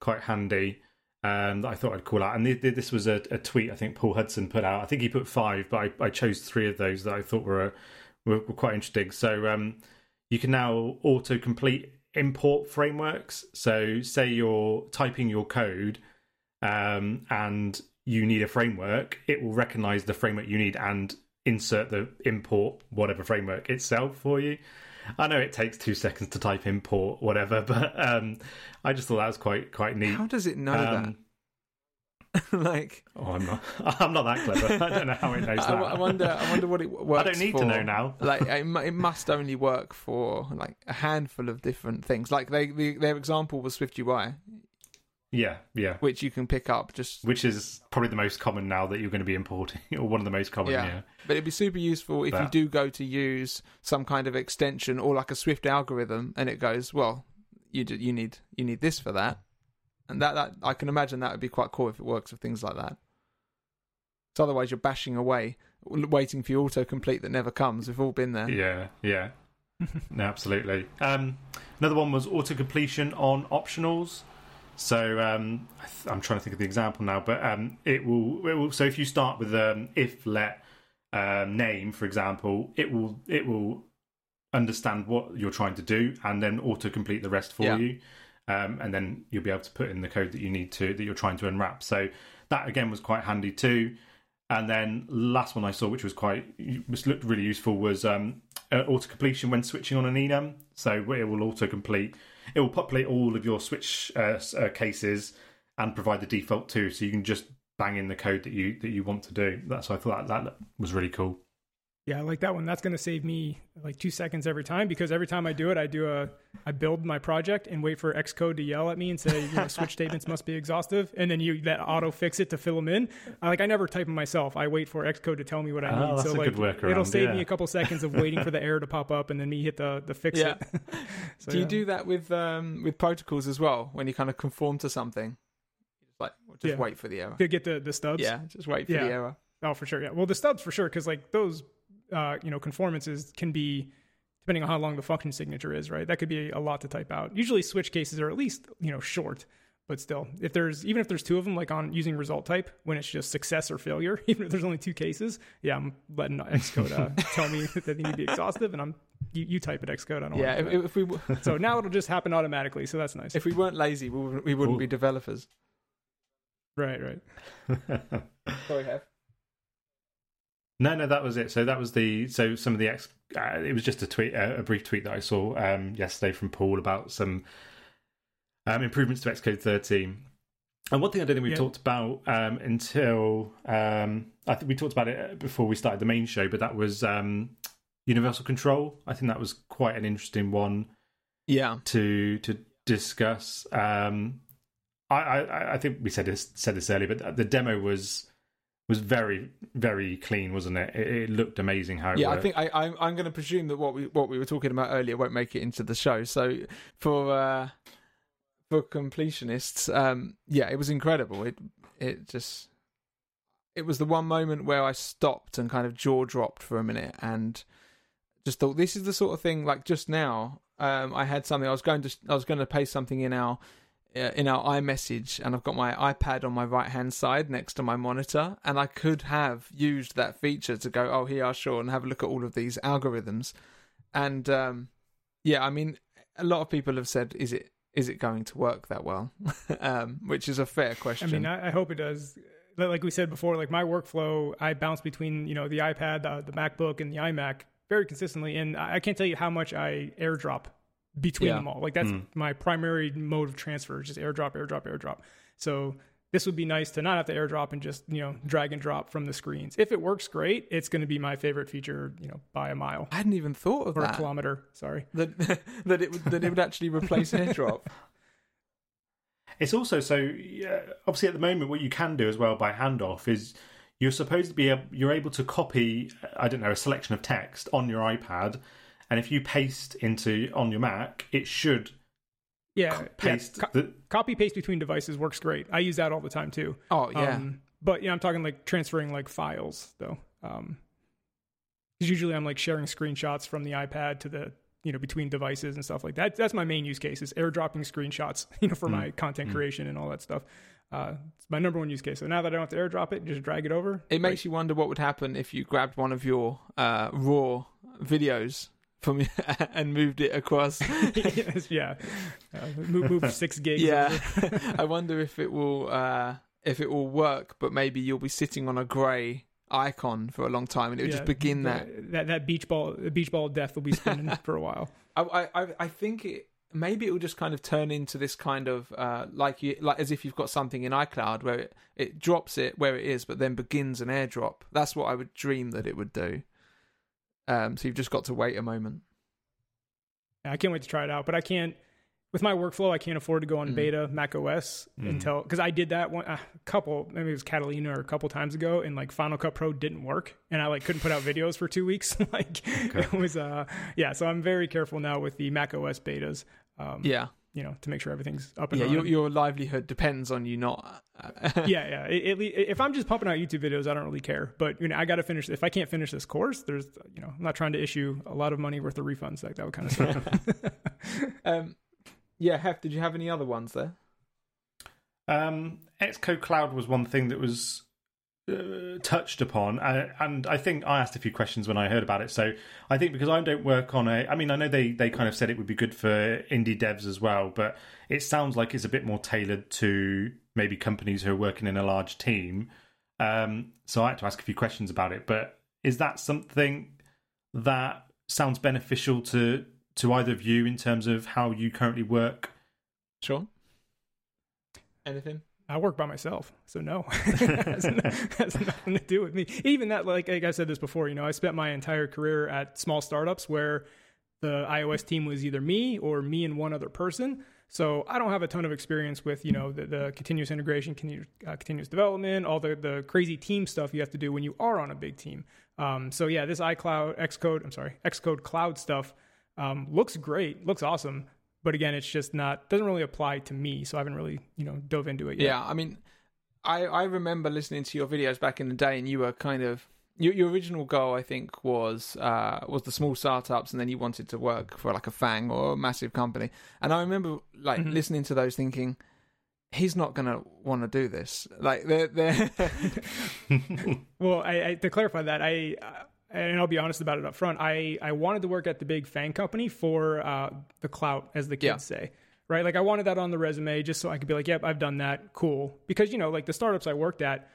quite handy. Um, that I thought I'd call out, and th- th- this was a, a tweet I think Paul Hudson put out. I think he put five, but I, I chose three of those that I thought were were, were quite interesting. So um, you can now auto complete import frameworks. So say you're typing your code um, and you need a framework, it will recognize the framework you need and insert the import whatever framework itself for you. I know it takes two seconds to type import whatever, but um, I just thought that was quite quite neat. how does it know Um, that? like, Oh, I'm not. I'm not that clever. I don't know how it knows that. I wonder. I wonder what it works. I don't need to know now. like it, it must only work for like a handful of different things. Like they, the, their example was Swift UI, Yeah, yeah. which you can pick up just. Which is probably the most common now that you're going to be importing, or one of the most common. Yeah. Yeah, But it'd be super useful if you do go to use some kind of extension or like a Swift algorithm, and it goes, well, you do, you need you need this for that, and that that I can imagine that would be quite cool if it works with things like that. So otherwise, you're bashing away, waiting for your autocomplete that never comes. We've all been there. yeah, yeah. no, absolutely. Um, another one was auto completion on optionals. So um, I th- I'm trying to think of the example now, but um, it will. It will. So if you start with um, if let um, name, for example, it will it will understand what you're trying to do and then auto complete the rest for Yeah. you, um, and then you'll be able to put in the code that you need to that you're trying to unwrap. So that again was quite handy too. And then last one I saw, which was quite which looked really useful, was um, auto completion when switching on an enum. So it will auto complete. It will populate all of your switch uh, uh, cases and provide the default too, so you can just bang in the code that you that you want to do. That's why I thought that, that was really cool. Yeah, I like that one. That's going to save me like two seconds every time because every time I do it, I do a, I build my project and wait for Xcode to yell at me and say, you know, switch statements must be exhaustive, and then you that auto fix it to fill them in. I, like I never type them myself. I wait for Xcode to tell me what I Oh, need. that's so a like good workaround, it'll save me a couple seconds of waiting for the error to pop up and then me hit the the fix Yeah. it. So, do you yeah. do that with um with protocols as well? When you kind of conform to something, just like just Yeah. wait for the error. to get the the stubs? Yeah, just wait for Yeah. the error. Oh, for sure. Yeah. Well, the stubs for sure, because like those, uh, you know, conformances can be depending on how long the function signature is, right? That could be a lot to type out. Usually, switch cases are at least you know short, but still, if there's even if there's two of them, like on using result type, when it's just success or failure, even if there's only two cases, yeah, I'm letting Xcode uh, tell me that they need to be exhaustive, and I'm you, you type it Xcode. I don't. Yeah, if, if we w- so now it'll just happen automatically. So that's nice. if we weren't lazy, we wouldn't, we wouldn't be developers. right. Right. Sorry, Hef. No, no, that was it. So that was the so some of the ex. Uh, it was just a tweet, uh, a brief tweet that I saw um, yesterday from Paul about some um, improvements to Xcode 13. And one thing I don't think we Yeah. talked about um, until um, I think we talked about it before we started the main show, but that was um, universal control. I think that was quite an interesting one Yeah, to to discuss. Um, I, I I think we said this said this earlier, but the demo was was very very clean, wasn't it? It, it looked amazing how it yeah. I think I, I'm I'm going to presume that what we what we were talking about earlier won't make it into the show. So for uh, for completionists, um, yeah, it was incredible. It it just it was the one moment where I stopped and kind of jaw dropped for a minute and just thought this is the sort of thing like just now um, I had something I was going to I was going to paste something in our in our iMessage and I've got my iPad on my right hand side next to my monitor and I could have used that feature to go oh here sure and have a look at all of these algorithms and um, yeah I mean a lot of people have said is it is it going to work that well um, which is a fair question. I mean, I, I hope it does. Like we said before, like my workflow, I bounce between you know the iPad, the, the MacBook, and the iMac very consistently, and I I can't tell you how much I AirDrop between Yeah. them all. Like that's Mm. my primary mode of transfer, just AirDrop, AirDrop, AirDrop. So this would be nice to not have to AirDrop and just you know drag and drop from the screens. If it works great, it's going to be my favorite feature, you know, by a mile I hadn't even thought of or a that kilometer. Sorry. that that it would that it would actually replace AirDrop It's also so yeah, obviously at the moment what you can do as well by handoff is you're supposed to be a, you're able to copy I don't know a selection of text on your iPad and if you paste into on your Mac, it should Yeah, paste yeah. Co- the. copy paste between devices works great. I use that all the time too. Oh yeah. Um, but yeah, I'm talking like transferring like files though. Um, because usually I'm like sharing screenshots from the iPad to the you know between devices and stuff like that. That's my main use case is airdropping screenshots, you know, for my content creation and all that stuff. Uh, it's my number one use case. So now that I don't have to airdrop it, just drag it over. It makes you wonder what would happen if you grabbed one of your uh, raw videos from and moved it across. Yeah, uh, move, move six gigs. yeah. I wonder if it will uh, if it will work, but maybe you'll be sitting on a grey icon for a long time, and it would Yeah, just begin that. the- that that beach ball the beach ball of death will be spinning for a while. I, I I think it maybe it will just kind of turn into this kind of uh, like you like as if you've got something in iCloud where it, it drops it where it is, but then begins an airdrop. That's what I would dream that it would do. Um, so you've just got to wait a moment. I can't wait to try it out, but I can't with my workflow. I can't afford to go on Mm. beta Mac OS Mm. until because I did that one a couple maybe it was Catalina or a couple times ago, and like Final Cut Pro didn't work, and I like couldn't put out videos for two weeks. like it was uh yeah, so I'm very careful now with the Mac OS betas. Um, Yeah, you know to make sure everything's up and yeah. Your running. your livelihood depends on you not. yeah, yeah. It, it, if I'm just pumping out YouTube videos, I don't really care. But you know, I got to finish. If I can't finish this course, there's you know, I'm not trying to issue a lot of money worth of refunds. Like that would kind of suck. um, yeah, Hef, did you have any other ones there? Um, Xcode Cloud was one thing that was uh, touched upon, uh, and I think I asked a few questions when I heard about it. So I think because I don't work on a, I mean, I know they they kind of said it would be good for indie devs as well, but it sounds like it's a bit more tailored to maybe companies who are working in a large team. Um, so I had to ask a few questions about it. But is that something that sounds beneficial to to either of you in terms of how you currently work? Sure. anything? I work by myself, so no, has, has nothing to do with me. Even that, like, like I said this before, you know, I spent my entire career at small startups where the iOS team was either me or me and one other person. So I don't have a ton of experience with you know the, the continuous integration, continuous, uh, continuous development, all the the crazy team stuff you have to do when you are on a big team. Um, so yeah, this iCloud, Xcode, I'm sorry, Xcode Cloud stuff um, looks great, looks awesome. But again, it's just not doesn't really apply to me, so I haven't really you know dove into it yet. Yeah, I mean, I I remember listening to your videos back in the day, and you were kind of your your original goal, I think, was uh was the small startups, and then you wanted to work for like a FAANG or a massive company. And I remember like Mhm. listening to those, thinking. He's not gonna want to do this. Like they're they're Well, I, I to clarify that, I uh, and I'll be honest about it up front. I I wanted to work at the big FAANG company for uh, the clout, as the kids Yeah. say, right? Like I wanted that on the resume just so I could be like, yep, I've done that. Cool, because you know, like the startups I worked at,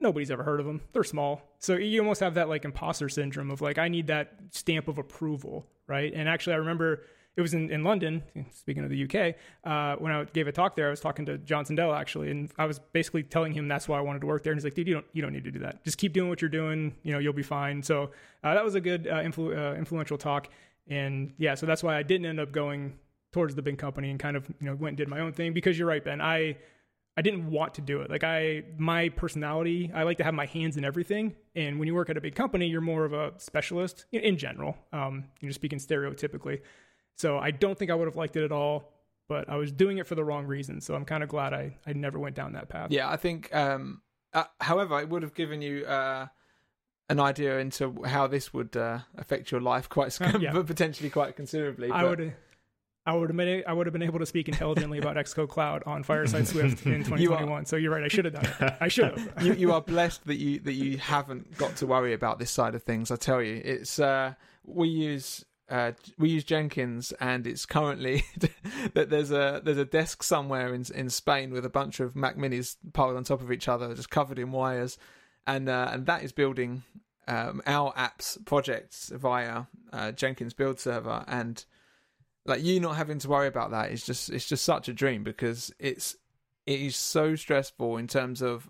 nobody's ever heard of them. They're small, so you almost have that like imposter syndrome of like I need that stamp of approval, right? And actually, I remember. It was in, in London, speaking of the UK, uh, when I gave a talk there, I was talking to John Sundell actually, and I was basically telling him that's why I wanted to work there. And he's like, dude, you don't, you don't need to do that. Just keep doing what you're doing. You know, you'll be fine. So uh, that was a good, uh, influ- uh, influential talk. And yeah, so that's why I didn't end up going towards the big company and kind of, you know, went and did my own thing because you're right, Ben. I, I didn't want to do it. Like I, my personality, I like to have my hands in everything. And when you work at a big company, you're more of a specialist in, in general. Um, you're speaking stereotypically. So I don't think I would have liked it at all, but I was doing it for the wrong reason. So I'm kind of glad I, I never went down that path. Yeah, I think. Um, uh, however, it would have given you uh, an idea into how this would uh, affect your life quite, Uh, yeah. but potentially quite considerably. I would I would have been I would have been able to speak intelligently about Xcode Cloud on Fireside Swift in 2021. so you're right. I should have done it. I should have. you, you are blessed that you that you haven't got to worry about this side of things. I tell you, it's uh, we use uh, we use Jenkins, and it's currently that there's a there's a desk somewhere in in Spain with a bunch of Mac Minis piled on top of each other, just covered in wires, and uh, and that is building um, our apps projects via uh, Jenkins build server, and like you not having to worry about that is just it's just such a dream because it's it is so stressful in terms of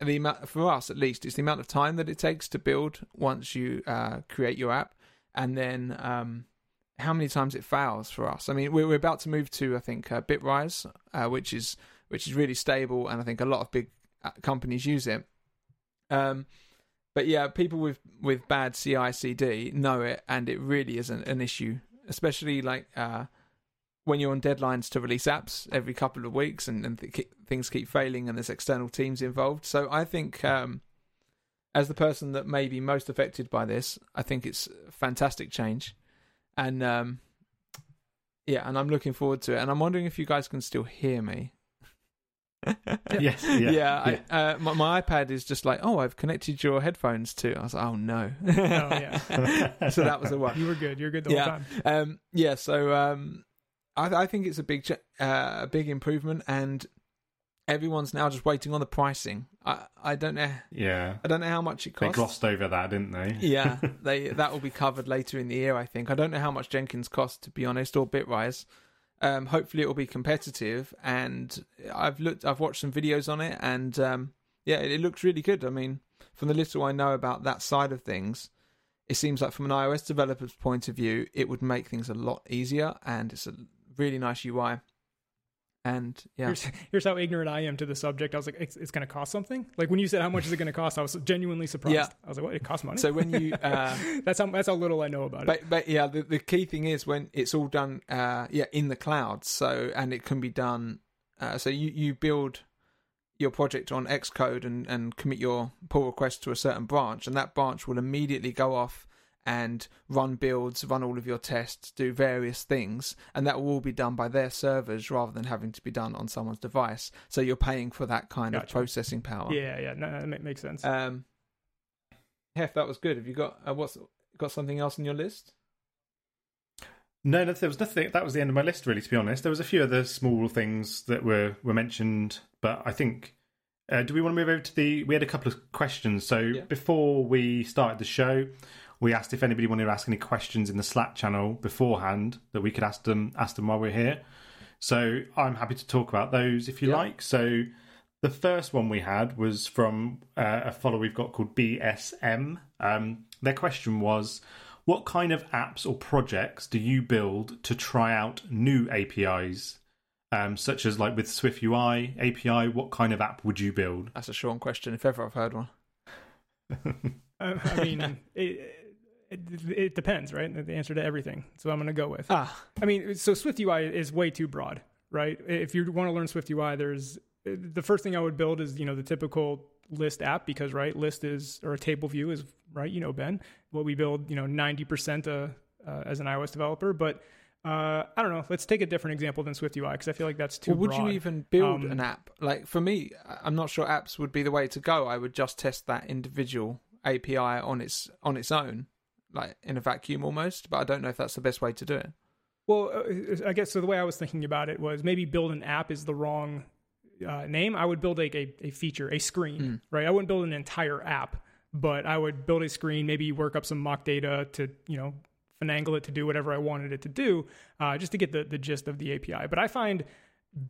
the amount for us at least it's the amount of time that it takes to build once you uh, create your app and then um, how many times it fails for us i mean we're, we're about to move to i think uh, bitrise uh, which is which is really stable and i think a lot of big uh, companies use it um, but yeah, people with with bad CI/CD know it, and it really isn't an issue, especially like uh, when you're on deadlines to release apps every couple of weeks, and, and th- things keep failing, and there's external teams involved. So I think, um, as the person that may be most affected by this, I think it's fantastic change, and um, yeah, and I'm looking forward to it. And I'm wondering if you guys can still hear me. yes, yeah, yeah. I, uh, my, my iPad is just like, oh, I've connected your headphones to. I was like, oh no. Oh yeah, so that was the one. you were good. You're good the Yeah. whole time. Um, yeah. So um, I, I think it's a big, uh, a big improvement, and everyone's now just waiting on the pricing. I, I don't know. yeah. I don't know how much it costs. They glossed over that, didn't they? yeah, they that will be covered later in the year. I think. I don't know how much Jenkins costs to be honest, or Bitrise. Um, hopefully, it will be competitive. And I've looked, I've watched some videos on it, and um, yeah, it, it looks really good. I mean, from the little I know about that side of things, it seems like from an iOS developer's point of view, it would make things a lot easier, and it's a really nice UI. And yeah, Here's, here's how ignorant I am to the subject. I was like, it's, it's going to cost something. Like when you said how much is it going to cost, I was genuinely surprised. Yeah. I was like, what? It costs money. so when you uh, that's how that's how little I know about it. But but yeah, the, the key thing is when it's all done, uh, yeah, in the cloud. So and it can be done. Uh, so you you build your project on Xcode and and commit your pull request to a certain branch, and that branch will immediately go off and run builds, run all of your tests, do various things, and that will all be done by their servers rather than having to be done on someone's device. So you're paying for that kind of processing power. yeah, yeah, no, that makes sense. Um, Hef, that was good. Have you got uh, what's got something else on your list? No, no, there was nothing. That was the end of my list, really. To be honest, there was a few other small things that were were mentioned, but I think. Uh, do we want to move over to the? We had a couple of questions. So Yeah. before we started the show, we asked if anybody wanted to ask any questions in the Slack channel beforehand that we could ask them ask them while we're here. So I'm happy to talk about those if you Yeah. like. So the first one we had was from uh, a follower we've got called BSM. Um, their question was, "What kind of apps or projects do you build to try out new APIs, um, such as like with Swift UI API? What kind of app would you build?" That's a Sean question, if ever I've heard one. Uh, I mean, it, it, it depends, right? The answer to everything. So I'm going to go with. Ah, I mean, so Swift UI is way too broad, right? If you want to learn Swift UI, there's the first thing I would build is you know the typical list app because right list is or a table view is right you know Ben what we build you know 90% uh, uh, as an iOS developer but uh, I don't know let's take a different example than Swift UI because I feel like that's too well, would broad. you even build Um, an app? Like for me, I'm not sure apps would be the way to go. I would just test that individual API on its on its own, like in a vacuum almost. But I don't know if that's the best way to do it. Well, uh, I guess so. The way I was thinking about it was maybe build an app is the wrong uh, name. I would build like a, a feature, a screen, Hmm. right? I wouldn't build an entire app, but I would build a screen, maybe work up some mock data to, you know, finagle it to do whatever I wanted it to do, uh, just to get the, the gist of the API. But I find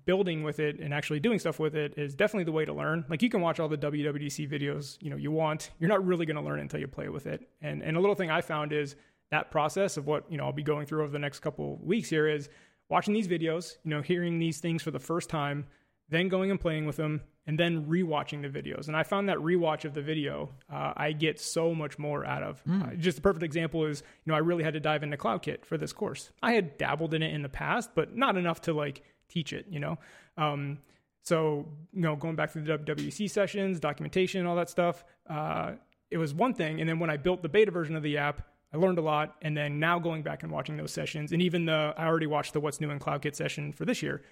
building with it and actually doing stuff with it is definitely the way to learn. Like you can watch all the WWDC videos, you know, you want. You're not really going to learn until you play with it. And and a little thing I found is that process of what, you know, I'll be going through over the next couple weeks here is watching these videos, you know, hearing these things for the first time, then going and playing with them, and then rewatching the videos. And I found that rewatch of the video, uh, I get so much more out of. Uh, just a perfect example is, you know, I really had to dive into CloudKit for this course. I had dabbled in it in the past, but not enough to like teach it, you know. Um, so, you know, going back to the WWDC sessions, documentation, all that stuff, uh, it was one thing. And then when I built the beta version of the app, I learned a lot. And then now going back and watching those sessions, and even the I already watched the What's New in CloudKit session for this year.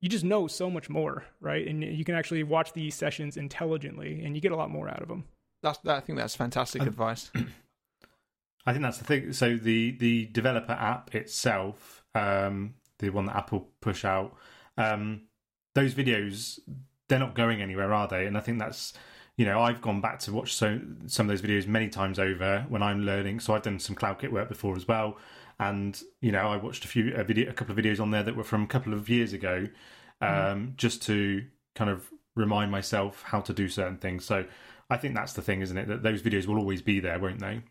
You just know so much more, right? And you can actually watch these sessions intelligently, and you get a lot more out of them. That's I think that's fantastic advice. I think that's the thing. So the the developer app itself, um, the one that Apple push out, um, those videos they're not going anywhere, are they? And I think that's you know I've gone back to watch so some of those videos many times over when I'm learning. So I've done some CloudKit work before as well, and you know I watched a few a video a couple of videos on there that were from a couple of years ago, um, just to kind of remind myself how to do certain things. So I think that's the thing, isn't it? That those videos will always be there, won't they?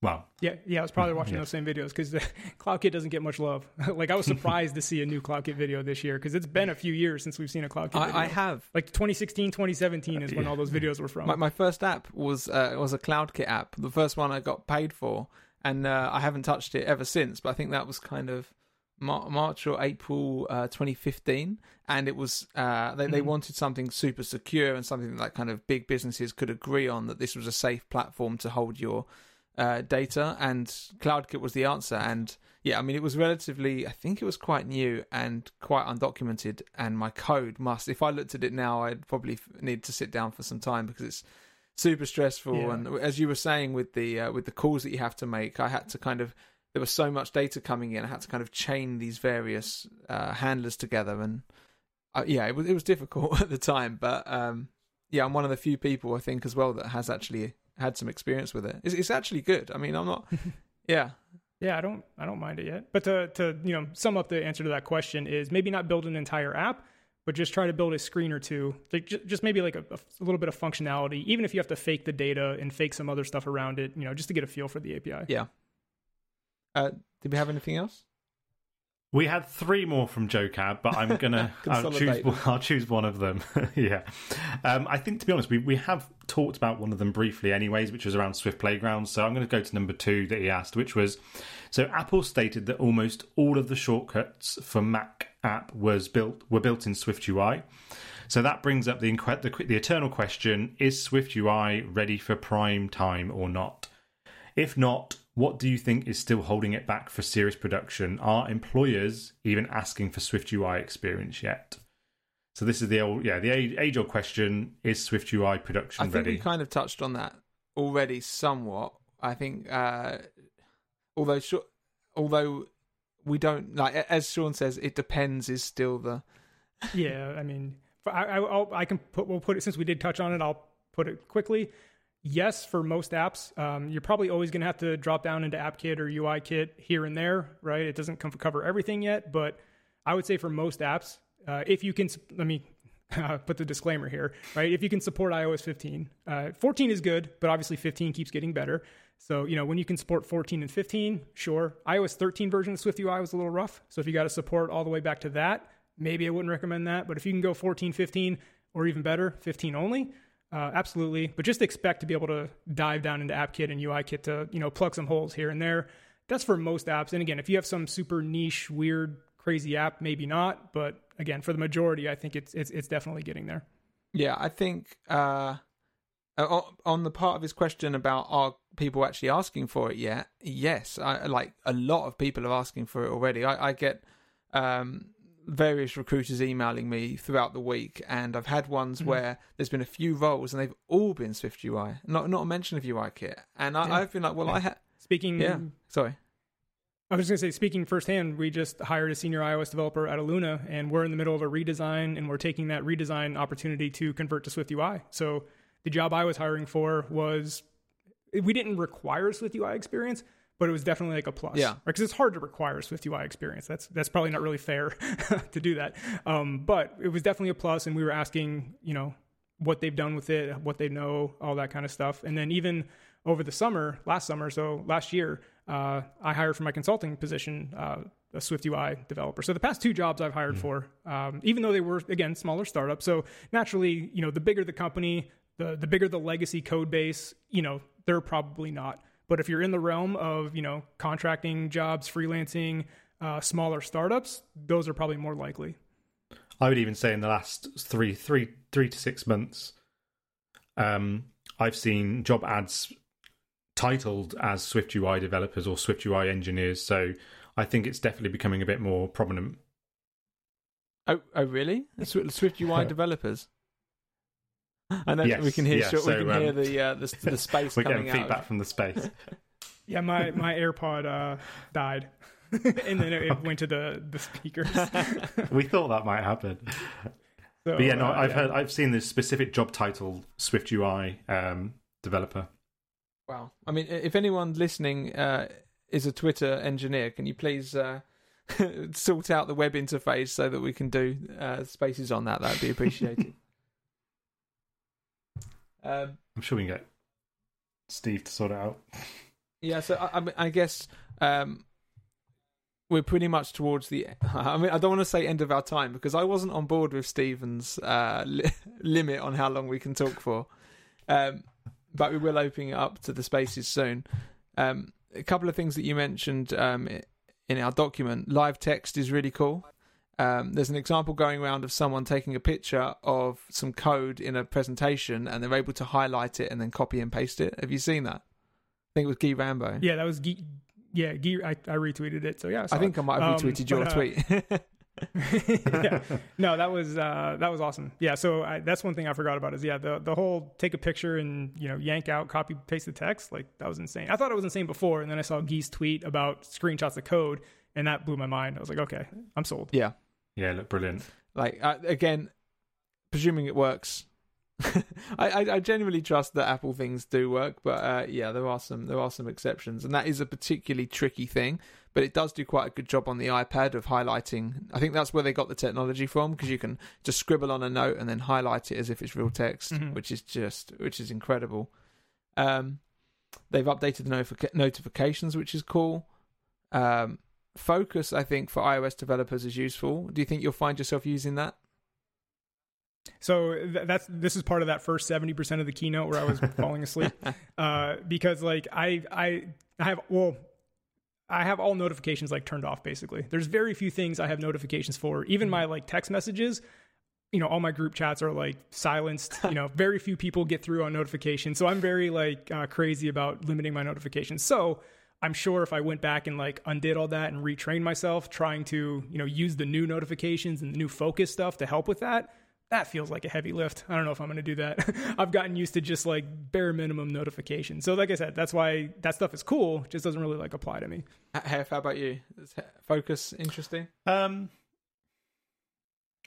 Well, Yeah, yeah, I was probably watching Yeah. those same videos because the CloudKit doesn't get much love. like I was surprised to see a new CloudKit video this year because it's been a few years since we've seen a CloudKit video. I, I have. like 2016, 2017 is when all those videos were from. My, my first app was uh, was a CloudKit app, the first one I got paid for, and uh, I haven't touched it ever since. But I think that was kind of Mar- March or April uh, 2015, and it was uh, they they Mhm. wanted something super secure and something that kind of big businesses could agree on that this was a safe platform to hold your uh, data, and CloudKit was the answer. And yeah, I mean, it was relatively, I think it was quite new and quite undocumented. And my code must, if I looked at it now, I'd probably need to sit down for some time because it's super stressful. Yeah. And as you were saying with the uh, with the calls that you have to make, I had to kind of there was so much data coming in. I had to kind of chain these various uh, handlers together, and uh, yeah, it was it was difficult at the time. But um, yeah, I'm one of the few people I think as well that has actually had some experience with it. It's, it's actually good. I mean, I'm not. Yeah, Yeah, I don't I don't mind it yet. But to to you know sum up the answer to that question is maybe not build an entire app, but just try to build a screen or two. Like just, just maybe like a, a little bit of functionality, even if you have to fake the data and fake some other stuff around it. You know, just to get a feel for the API. yeah. Uh, did we have anything else? We had three more from Joe Cab, but I'm gonna I'll choose I'll choose one of them. yeah, um, I think to be honest, we we have talked about one of them briefly, anyways, which was around Swift Playgrounds. So I'm going to go to number two that he asked, which was so Apple stated that almost all of the shortcuts for Mac app was built were built in Swift UI. So that brings up the, inque- the the eternal question: Is Swift UI ready for prime time or not? If not, what do you think is still holding it back for serious production? Are employers even asking for Swift UI experience yet? So this is the old, yeah, the age old question: Is Swift UI production I think ready? we kind of touched on that already somewhat. I think, uh, although Sha- although we don't like, as Sean says, it depends. Is still the yeah, I mean, f- I, I, I'll, I can put, we'll put it, since we did touch on it, I'll put it quickly. Yes, for most apps, um, you're probably always going to have to drop down into AppKit or UIKit here and there, right? It doesn't cover everything yet, but I would say for most apps, uh, if you can, let me put the disclaimer here, right? If you can support iOS 15, uh, 14 is good, but obviously 15 keeps getting better. So, you know, when you can support 14 and 15, sure. iOS 13 version of Swift UI was a little rough. So if you got to support all the way back to that, maybe I wouldn't recommend that. But if you can go 14, 15, or even better, 15 only, uh, absolutely. But just expect to be able to dive down into AppKit and UIKit to, you know, plug some holes here and there. That's for most apps. And again, if you have some super niche, weird, crazy app, maybe not. But again, for the majority, I think it's it's, it's definitely getting there. yeah. I think uh, on the part of his question about are people actually asking for it yet? Yes, I, like a lot of people are asking for it already. I, I get um, various recruiters emailing me throughout the week, and I've had ones Mhm. where there's been a few roles, and they've all been Swift UI, not not a mention of UIKit, and I, Yeah. I've been like, well, I had Speaking, yeah, sorry, I was just going to say, speaking firsthand, we just hired a senior iOS developer at Aluna, and we're in the middle of a redesign, and we're taking that redesign opportunity to convert to Swift UI. So the job I was hiring for was, we didn't require Swift UI experience, but it was definitely like a plus. Yeah. Because it's hard to require Swift UI experience. That's that's probably not really fair to do that. Um, but it was definitely a plus, and we were asking, you know, what they've done with it, what they know, all that kind of stuff. And then even over the summer, last summer, so last year, uh, I hired for my consulting position uh, a Swift UI developer. So the past two jobs I've hired for, um, even though they were again smaller startups, so naturally, you know, the bigger the company, the the bigger the legacy code base, you know, they're probably not. But if you're in the realm of you know contracting jobs, freelancing, uh, smaller startups, those are probably more likely. I would even say in the last three, three, three to six months, um, I've seen job ads titled as Swift UI developers or Swift UI engineers. So I think it's definitely becoming a bit more prominent. oh, oh really? Swift, Swift UI developers. I know Yes, we can hear yeah, we so, can um, hear the uh, the, the space We're coming getting out. feedback from the space. Yeah, my my AirPod uh, died, and then it, it went to the the speakers. we thought that might happen. So, But yeah, no, uh, I've yeah. heard, I've seen this specific job title, Swift UI um, developer. Wow. I mean, if anyone listening uh, is a Twitter engineer, can you please uh, sort out the web interface so that we can do uh, spaces on that? That would be appreciated. Um, I'm sure we can get Steve to sort it out. Yeah, so I, I, mean, I guess um, we're pretty much towards the. I mean, I don't want to say end of our time because I wasn't on board with Stephen's uh, li- limit on how long we can talk for, um, but we will open it up to the spaces soon. Um, a couple of things that you mentioned um, in our document. Live text is really cool. Um, there's an example going around of someone taking a picture of some code in a presentation and they're able to highlight it and then copy and paste it. Have you seen that? I think it was Guy Rambo. Yeah, that was Guy. Yeah, Guy, I, I retweeted it. So yeah, I, I think it. I might have Um, retweeted your but, uh, tweet. yeah. No, that was uh, that was awesome. Yeah, so I, that's one thing I forgot about is yeah the the whole take a picture and you know yank out copy paste the text like that was insane. I thought it was insane before, and then I saw Gui's tweet about screenshots of code, and that blew my mind. I was like, okay, I'm sold. yeah. Yeah, look brilliant. Like uh, again, presuming it works. I, I I genuinely trust that Apple things do work, but uh, yeah, there are some there are some exceptions, and that is a particularly tricky thing. But it does do quite a good job on the iPad of highlighting. I think that's where they got the technology from because you can just scribble on a note and then highlight it as if it's real text, Mhm. which is just which is incredible. Um, they've updated the notific- notifications, which is cool. Um, Focus, I think, for iOS developers is useful. Do you think you'll find yourself using that? So th- that's this is part of that first seventy percent of the keynote where I was falling asleep uh, because like I I I have well. I have all notifications like turned off basically. There's very few things I have notifications for. Even my like text messages, you know, all my group chats are like silenced. You know, very few people get through on notifications. So I'm very like uh, crazy about limiting my notifications. So I'm sure if I went back and like undid all that and retrained myself, trying to you know use the new notifications and the new focus stuff to help with that, that feels like a heavy lift. I don't know if I'm going to do that. I've gotten used to just like bare minimum notifications. So like I said, that's why that stuff is cool. Just doesn't really like apply to me. Hef, how about you? Is Focus interesting? Um,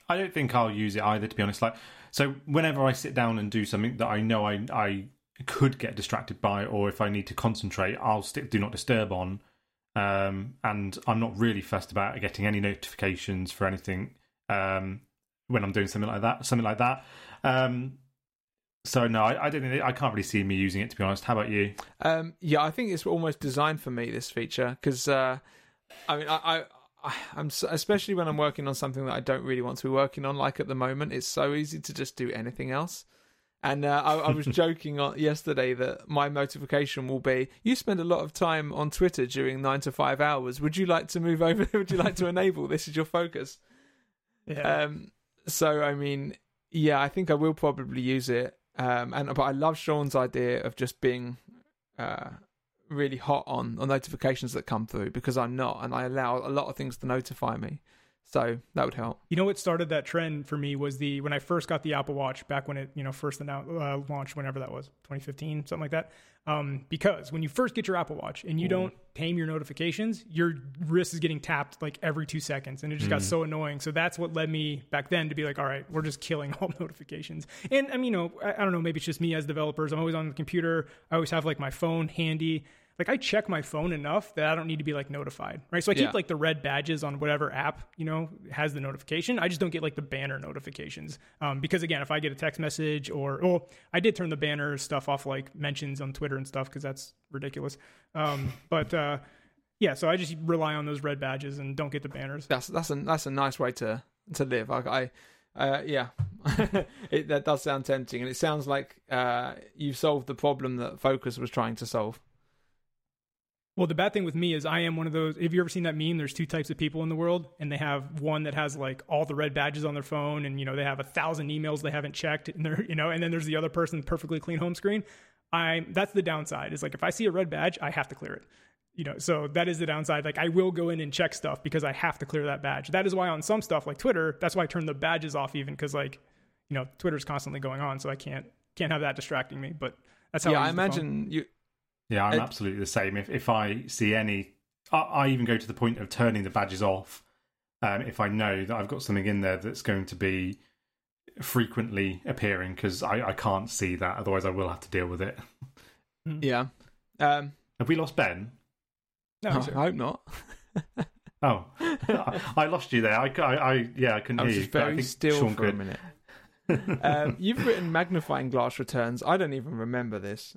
I don't think I'll use it either, to be honest. Like, so whenever I sit down and do something that I know I I could get distracted by, or if I need to concentrate, I'll stick do not disturb on. Um, and I'm not really fussed about getting any notifications for anything. Um, when I'm doing something like that, something like that. Um, so no, I, I don't. think- I can't really see me using it, to be honest. How about you? Um, yeah, I think it's almost designed for me this feature because uh, I mean, I, I, I'm especially when I'm working on something that I don't really want to be working on. Like at the moment, it's so easy to just do anything else. And uh, I, I was joking on yesterday that my notification will be: you spend a lot of time on Twitter during nine to five hours. Would you like to move over? Would you like to enable this is your focus? Yeah. Um, so I mean, yeah, I think I will probably use it. Um, and but I love Sean's idea of just being uh, really hot on on notifications that come through because I'm not, and I allow a lot of things to notify me. So that would help. You know what started that trend for me was the when I first got the Apple Watch back when it you know first announced, uh, launched whenever that was 2015 something like that. Um, because when you first get your Apple Watch and you don't tame your notifications, your wrist is getting tapped like every two seconds, and it just got so annoying. So that's what led me back then to be like, all right, we're just killing all notifications. And I mean, you know, I, I don't know, maybe it's just me as developers. I'm always on the computer. I always have like my phone handy. Like I check my phone enough that I don't need to be like notified, right? So I keep Yeah. like the red badges on whatever app you know has the notification. I just don't get like the banner notifications um, because again, if I get a text message or well, I did turn the banner stuff off like mentions on Twitter and stuff because that's ridiculous. Um, but uh, yeah, so I just rely on those red badges and don't get the banners. That's that's a that's a nice way to to live. I, I uh, yeah, it, that does sound tempting, and it sounds like uh, you've solved the problem that Focus was trying to solve. Well, the bad thing with me is I am one of those. Have you ever seen that meme? There's two types of people in the world, and they have one that has like all the red badges on their phone, and you know they have a thousand emails they haven't checked, and they're you know, and then there's the other person perfectly clean home screen. I that's the downside. Is like if I see a red badge, I have to clear it. You know, so that is the downside. Like I will go in and check stuff because I have to clear that badge. That is why on some stuff like Twitter, that's why I turn the badges off even because like you know Twitter's constantly going on, so I can't can't have that distracting me. But that's how yeah, I, I use the phone. imagine you. Yeah, I'm It- absolutely the same. If if I see any, I, I even go to the point of turning the badges off. Um, if I know that I've got something in there that's going to be frequently appearing, because I, I can't see that, otherwise I will have to deal with it. Yeah. Um, Have we lost Ben? No, I hope not. Oh, I lost you there. I, I, I yeah, I couldn't I was hear you. just I very think still Sean for a minute. um, you've written magnifying glass returns. I don't even remember this.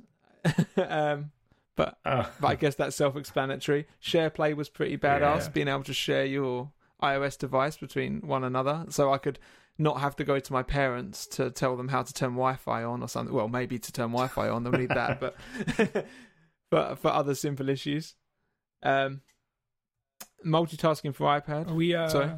um, but Oh. but I guess that's self-explanatory. SharePlay was pretty badass, Yeah. being able to share your iOS device between one another, so I could not have to go to my parents to tell them how to turn Wi-Fi on or something. Well, maybe to turn Wi-Fi on, they'll need that, but but for other simple issues, um, multitasking for iPad. Are we? Uh, Sorry?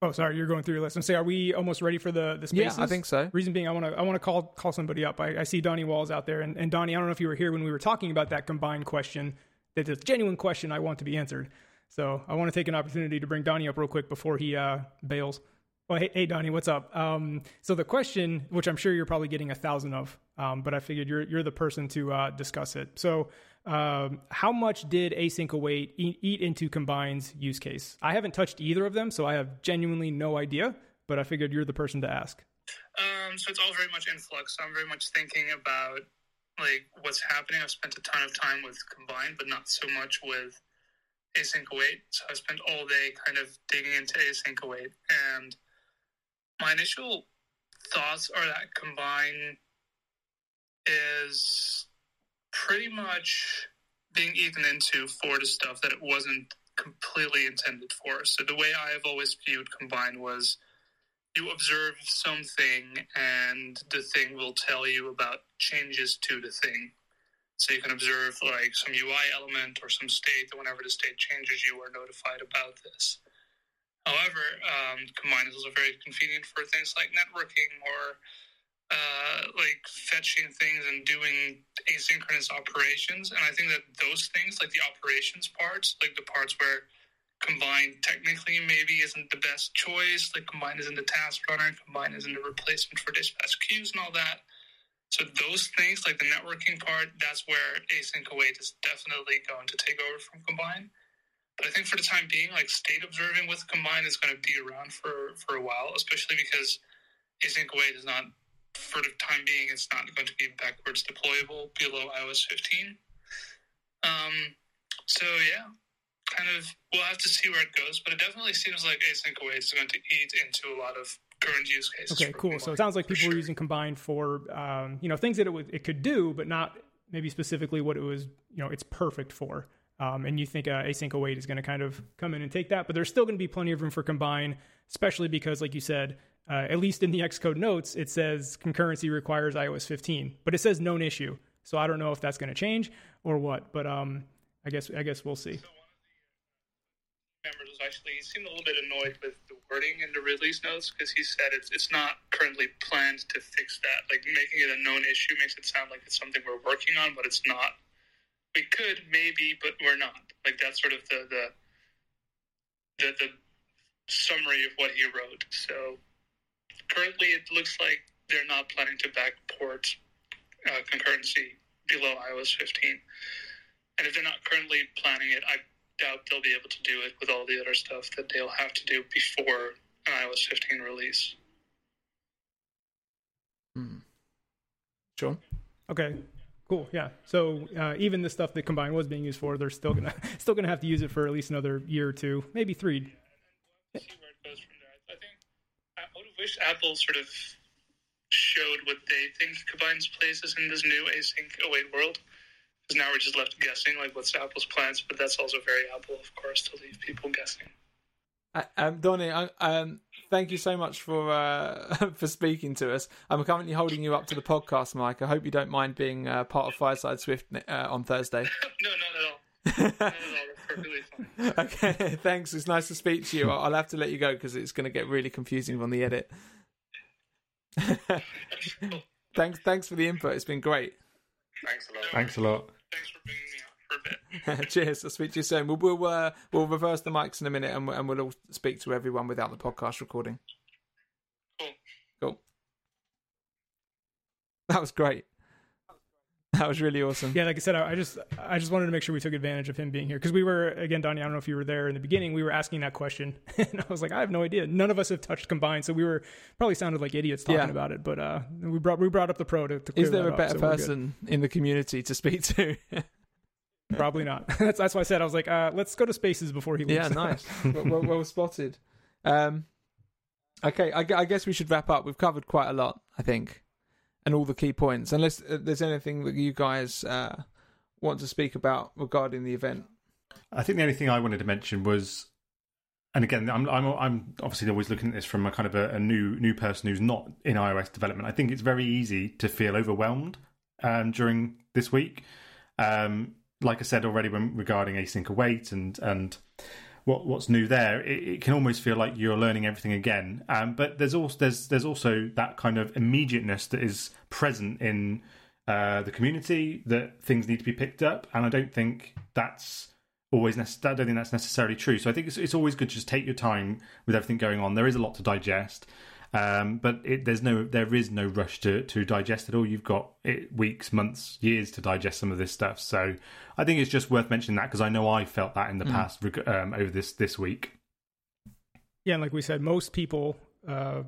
Oh, sorry. You're going through your list. I'm saying, are we almost ready for the the spaces? Yeah. I think so. Reason being, I want to I want to call call somebody up. I, I see Donny Wals out there, and, and Donny, I don't know if you were here when we were talking about that combined question. That is a genuine question I want to be answered. So I want to take an opportunity to bring Donnie up real quick before he uh, bails. Well, hey, hey, Donny, what's up? Um, so the question, which I'm sure you're probably getting a thousand of, um, but I figured you're you're the person to uh, discuss it. So, um, how much did async await eat, eat into Combine's use case? I haven't touched either of them, so I have genuinely no idea. But I figured you're the person to ask. Um, so it's all very much in flux. I'm very much thinking about like what's happening. I've spent a ton of time with combine, but not so much with async await. So I spent all day kind of digging into async await, and my initial thoughts are that combine is pretty much being eaten into for the stuff that it wasn't completely intended for. So the way I have always viewed combine was you observe something and the thing will tell you about changes to the thing. So you can observe like some UI element or some state, and whenever the state changes, you are notified about this. However, um, Combine is also very convenient for things like networking or uh, like fetching things and doing asynchronous operations. And I think that those things, like the operations parts, like the parts where Combine technically maybe isn't the best choice, like Combine isn't the task runner, Combine isn't the replacement for dispatch queues and all that. So those things, like the networking part, that's where async await is definitely going to take over from Combine. But I think for the time being, like state observing with Combine is going to be around for, for a while, especially because async await is not, for the time being, it's not going to be backwards deployable below iOS 15. Um, so yeah, kind of, we'll have to see where it goes, but it definitely seems like async await is going to eat into a lot of current use cases. Okay, cool. So it sounds like people were sure. using Combine for um, you know things that it would it could do, but not maybe specifically what it was you know it's perfect for. Um, and you think uh, async await is going to kind of come in and take that, but there's still going to be plenty of room for Combine, especially because, like you said, uh, at least in the Xcode notes, it says concurrency requires iOS 15, but it says known issue. So I don't know if that's going to change or what, but um, I guess I guess we'll see. members was actually seemed a little bit annoyed with the wording in the release notes because he said it's it's not currently planned to fix that. Like making it a known issue makes it sound like it's something we're working on, but it's not. We could maybe, but we're not. Like that's sort of the the the, the summary of what he wrote. So currently, it looks like they're not planning to backport uh, concurrency below iOS 15. And if they're not currently planning it, I doubt they'll be able to do it with all the other stuff that they'll have to do before an iOS 15 release. Hmm. Sure. Okay, cool. Yeah. So uh, even the stuff that Combine was being used for, they're still gonna still gonna have to use it for at least another year or two, maybe three. I would have wished Apple sort of showed what they think Combine's places in this new async await world. Because now we're just left guessing, like what's Apple's plans. But that's also very Apple, of course, to leave people guessing. Uh, Um, Donny, I- um, thank you so much for uh, for speaking to us. I'm currently holding you up to the podcast, mic. I hope you don't mind being uh, part of Fireside Swift uh, on Thursday. no, not at all. Not at all. Perfectly fine. okay, thanks. It's nice to speak to you. I'll I'll have to let you go because it's going to get really confusing on the edit. Thanks, thanks for the input. It's been great. Thanks a lot. Thanks a lot. Thanks for bringing me on for a bit. Cheers. I'll speak to you soon. We'll we'll, uh, we'll reverse the mics in a minute, and, we- and we'll all speak to everyone without the podcast recording. Cool. Cool. That was great. That was really awesome. Yeah, like I said, I, I just I just wanted to make sure we took advantage of him being here because we were again, Donny. I don't know if you were there in the beginning. We were asking that question, and I was like, I have no idea. None of us have touched combined, so we were probably sounded like idiots talking Yeah. about it. But uh, we brought we brought up the pro to, to clear Is there that a up, better so person in the community to speak to? Probably not. that's that's why I said I was like, uh, let's go to spaces before he leaves. yeah, nice. well, well, well spotted. Um, okay, I, I guess we should wrap up. We've covered quite a lot, I think, and all the key points. Unless uh, there's anything that you guys uh, want to speak about regarding the event? I think the only thing I wanted to mention was, and again, I'm I'm, I'm obviously always looking at this from a kind of a, a new new person who's not in iOS development. I think it's very easy to feel overwhelmed um, during this week. Um, like I said already, when regarding async await and and what what's new there, it, it, can almost feel like you're learning everything again. Um, but there's also there's there's also that kind of immediateness that is present in uh, the community that things need to be picked up, and I don't think that's always nece- I don't think that's necessarily true. So I think it's it's always good to just take your time with everything going on. There is a lot to digest. Um, but it, there's no, there is no rush to to digest it all. You've got it, weeks, months, years to digest some of this stuff. So I think it's just worth mentioning that because I know I felt that in the mm. past um, over this this week. Yeah, and like we said, most people uh,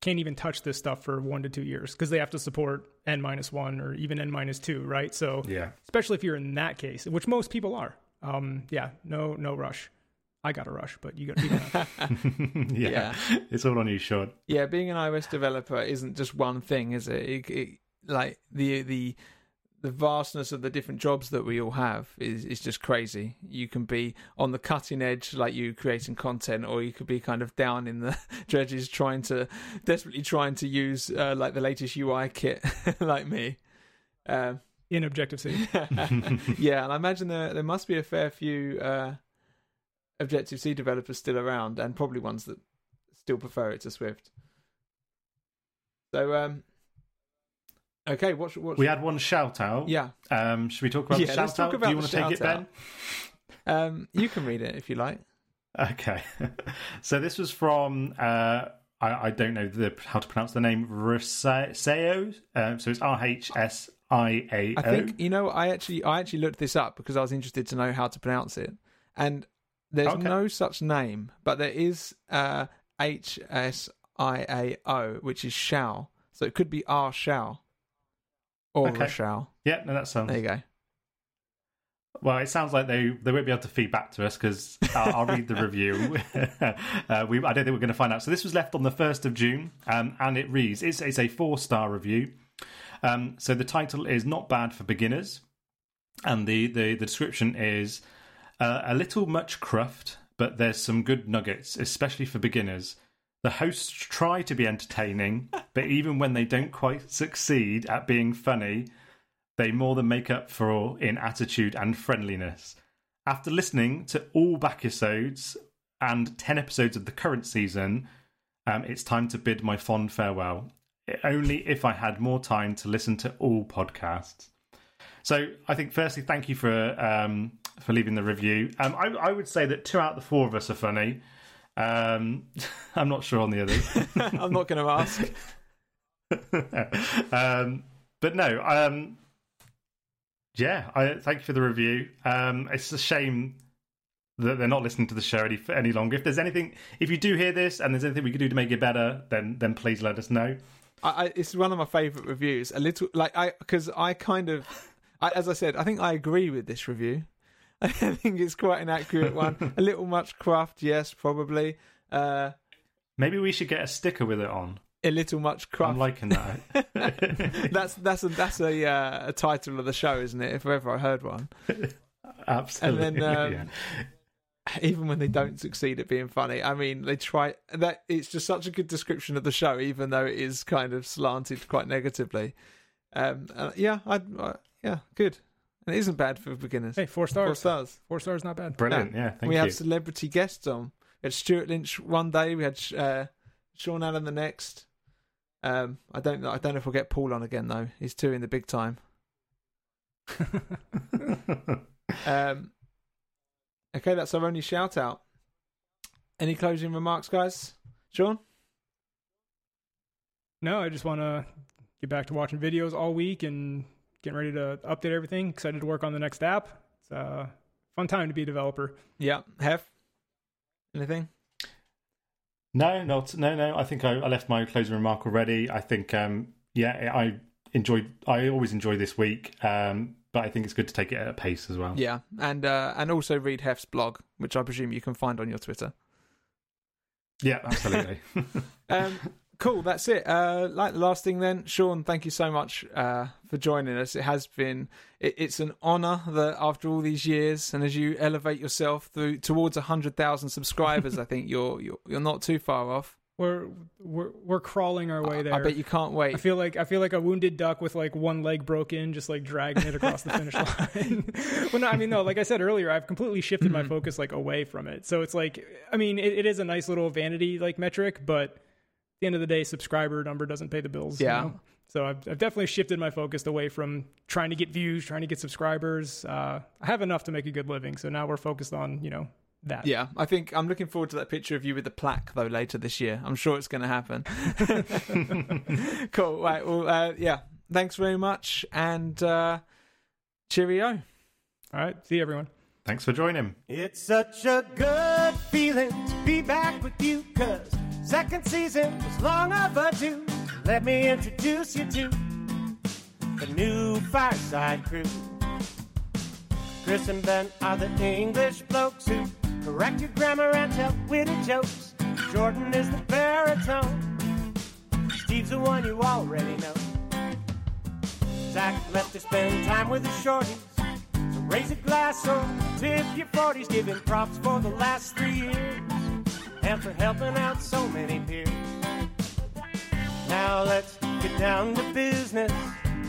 can't even touch this stuff for one to two years because they have to support n minus one or even n minus two, right? So yeah, especially if you're in that case, which most people are. Um, yeah, no, no rush. I got a rush, but you got. You got yeah. yeah, it's all on you, Sean. Yeah, being an iOS developer isn't just one thing, is it? it, it like the the the vastness of the different jobs that we all have is is just crazy. You can be on the cutting edge, like you creating content, or you could be kind of down in the dredges, trying to desperately trying to use uh, like the latest UI kit, like me. Um, in Objective C. yeah, and I imagine there there must be a fair few uh, Objective C developers still around, and probably ones that still prefer it to Swift. So, um, okay, what, what we had one shout out. Yeah. Um, should we talk about yeah, the shout out? Do you want to take it, Ben? Um, you can read it if you like. Okay. so this was from uh, I, I, don't know the, how to pronounce the name Rhsao. Um, so it's R H S I A O. I think you know. I actually I actually looked this up because I was interested to know how to pronounce it, and there's okay. no such name, but there is uh, H S I A O, which is shall. So it could be R shall or okay. Rochelle. Yeah, no, that sounds. There you go. Well, it sounds like they, they won't be able to feed back to us because I'll, I'll, read the review. uh, we, I don't think we're going to find out. So this was left on the first of June, um, and it reads: it's, it's a four star review. Um, so the title is not bad for beginners, and the the, the description is uh, a little much cruft, but there's some good nuggets, especially for beginners. The hosts try to be entertaining, but even when they don't quite succeed at being funny, they more than make up for in attitude and friendliness. After listening to all back episodes and 10 episodes of the current season, um, it's time to bid my fond farewell. Only if I had more time to listen to all podcasts. So I think, firstly, thank you for um, for leaving the review. Um, I, I, would say that two out of the four of us are funny. Um, I'm not sure on the others. I'm not going to ask. um, but no, um, yeah, I thank you for the review. Um, it's a shame that they're not listening to the show any any longer. If there's anything, if you do hear this and there's anything we can do to make it better, then then please let us know. I, I, it's one of my favourite reviews. A little like I because I kind of, I, as I said, I think I agree with this review. I think it's quite an accurate one. a little much craft, yes, probably. Uh, Maybe we should get a sticker with it on. A little much craft. I'm liking that. that's that's a that's a, uh, a title of the show, isn't it? If ever I heard one. Absolutely. And then um, yeah. even when they don't succeed at being funny, I mean, they try. That it's just such a good description of the show, even though it is kind of slanted quite negatively. Um, uh, yeah, I, uh, yeah, good. And it isn't bad for beginners. Hey, four stars. Four stars. Four stars, not bad. Brilliant. No. Yeah, thank we you. have celebrity guests on. We had Stewart Lynch one day. We had uh, Sean Allen the next. Um, I don't know. I don't know if we'll get Paul on again though. He's two in the big time. um, okay, that's our only shout out. Any closing remarks, guys? Sean? No, I just want to get back to watching videos all week and getting ready to update everything. Excited to work on the next app. It's a fun time to be a developer. Yeah. Have anything? No, not no, no. I think I, I left my closing remark already. I think, um, yeah, I enjoyed. I always enjoy this week, um, but I think it's good to take it at a pace as well. Yeah, and uh, and also read Hef's blog, which I presume you can find on your Twitter. Yeah, absolutely. um, Cool, that's it. Uh, like the last thing, then, Sean. Thank you so much uh, for joining us. It has been it, it's an honour that after all these years, and as you elevate yourself through towards hundred thousand subscribers, I think you're, you're you're not too far off. We're we're we're crawling our way there. I bet you can't wait. I feel like I feel like a wounded duck with like one leg broken, just like dragging it across the finish line. well, no, I mean no. Like I said earlier, I've completely shifted my focus like away from it. So it's like, I mean, it, it is a nice little vanity like metric, but the end of the day, subscriber number doesn't pay the bills. Yeah. You know? So I've, I've definitely shifted my focus away from trying to get views, trying to get subscribers. Uh, I have enough to make a good living, so now we're focused on you know that. Yeah, I think I'm looking forward to that picture of you with the plaque though later this year. I'm sure it's going to happen. cool. Right. Well, uh, yeah. Thanks very much, and uh, cheerio. All right. See you, everyone. Thanks for joining. It's such a good feeling to be back with you, cause second season was long overdue. Let me introduce you to the new Fireside crew. Chris and Ben are the English blokes who correct your grammar and tell witty jokes. Jordan is the baritone. Steve's the one you already know. Zach left to spend time with the shorties. So raise a glass or tip your 40s, giving props for the last three years for helping out so many peers. Now let's get down to business.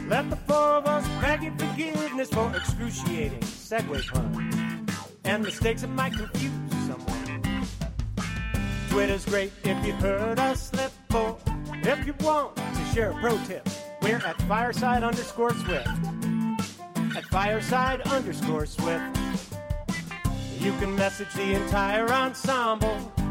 Let the four of us beg your forgiveness for excruciating segue puns and mistakes that might confuse someone. Twitter's great if you heard us slip, or if you want to share a pro tip, we're at fireside underscore swift. At fireside underscore swift. You can message the entire ensemble,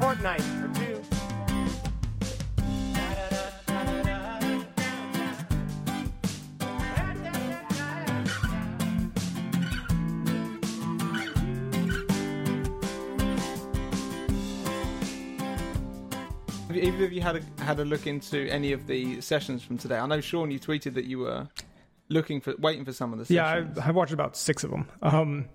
fortnight or two. Have either of you had a, had a look into any of the sessions from today? I know Sean, you tweeted that you were looking for, waiting for some of the Yeah, sessions. I've, I've watched about six of them. Um,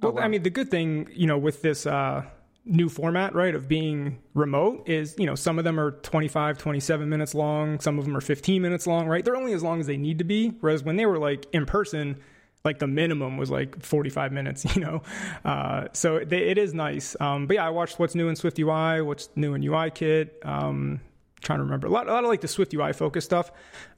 well, wow. I mean, the good thing, you know, with this uh, new format, right, of being remote is, you know, some of them are 25, 27 minutes long. Some of them are 15 minutes long, right? They're only as long as they need to be. Whereas when they were like in person, like the minimum was like 45 minutes, you know? Uh, so it is nice. Um, but yeah, I watched what's new in Swift UI, what's new in UI Kit. Um, trying to remember a lot, a lot of like the Swift UI focus stuff.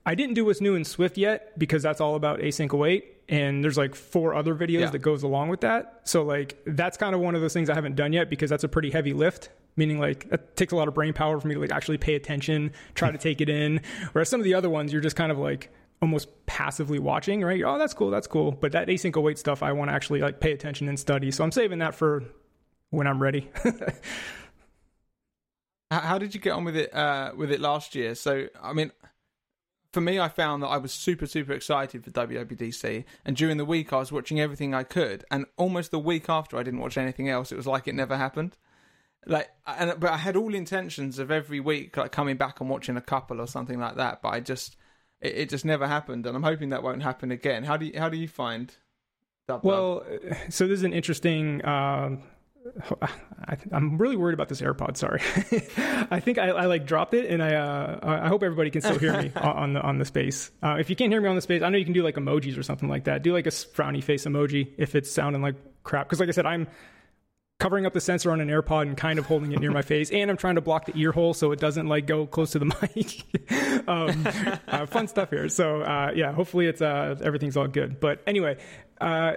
I didn't do what's new in Swift yet because that's all about async await, and there's like four other videos Yeah. that goes along with that. So like that's kind of one of those things I haven't done yet because that's a pretty heavy lift. Meaning like it takes a lot of brain power for me to like actually pay attention, try to take it in. Whereas some of the other ones you're just kind of like almost passively watching, right? Oh, that's cool, that's cool. But that async await stuff, I want to actually like pay attention and study. So I'm saving that for when I'm ready. How, did you get on with it uh, with it last year? So, I mean, for me, I found that I was super, super excited for WWDC, and during the week, I was watching everything I could, and almost the week after, I didn't watch anything else. It was like it never happened. Like, and but I had all intentions of every week, like coming back and watching a couple or something like that. But I just, it, it just never happened, and I'm hoping that won't happen again. How do you, how do you find? Lab? Well, so this is an interesting. Um, I, I'm really worried about this AirPod. Sorry, I think I, I like dropped it, and I uh, I hope everybody can still hear me on the on the space. Uh, if you can't hear me on the space, I know you can do like emojis or something like that. Do like a frowny face emoji if it's sounding like crap. Because like I said, I'm covering up the sensor on an AirPod and kind of holding it near my face, and I'm trying to block the ear hole so it doesn't like go close to the mic. um, uh, fun stuff here. So uh, yeah, hopefully it's uh, everything's all good. But anyway, uh,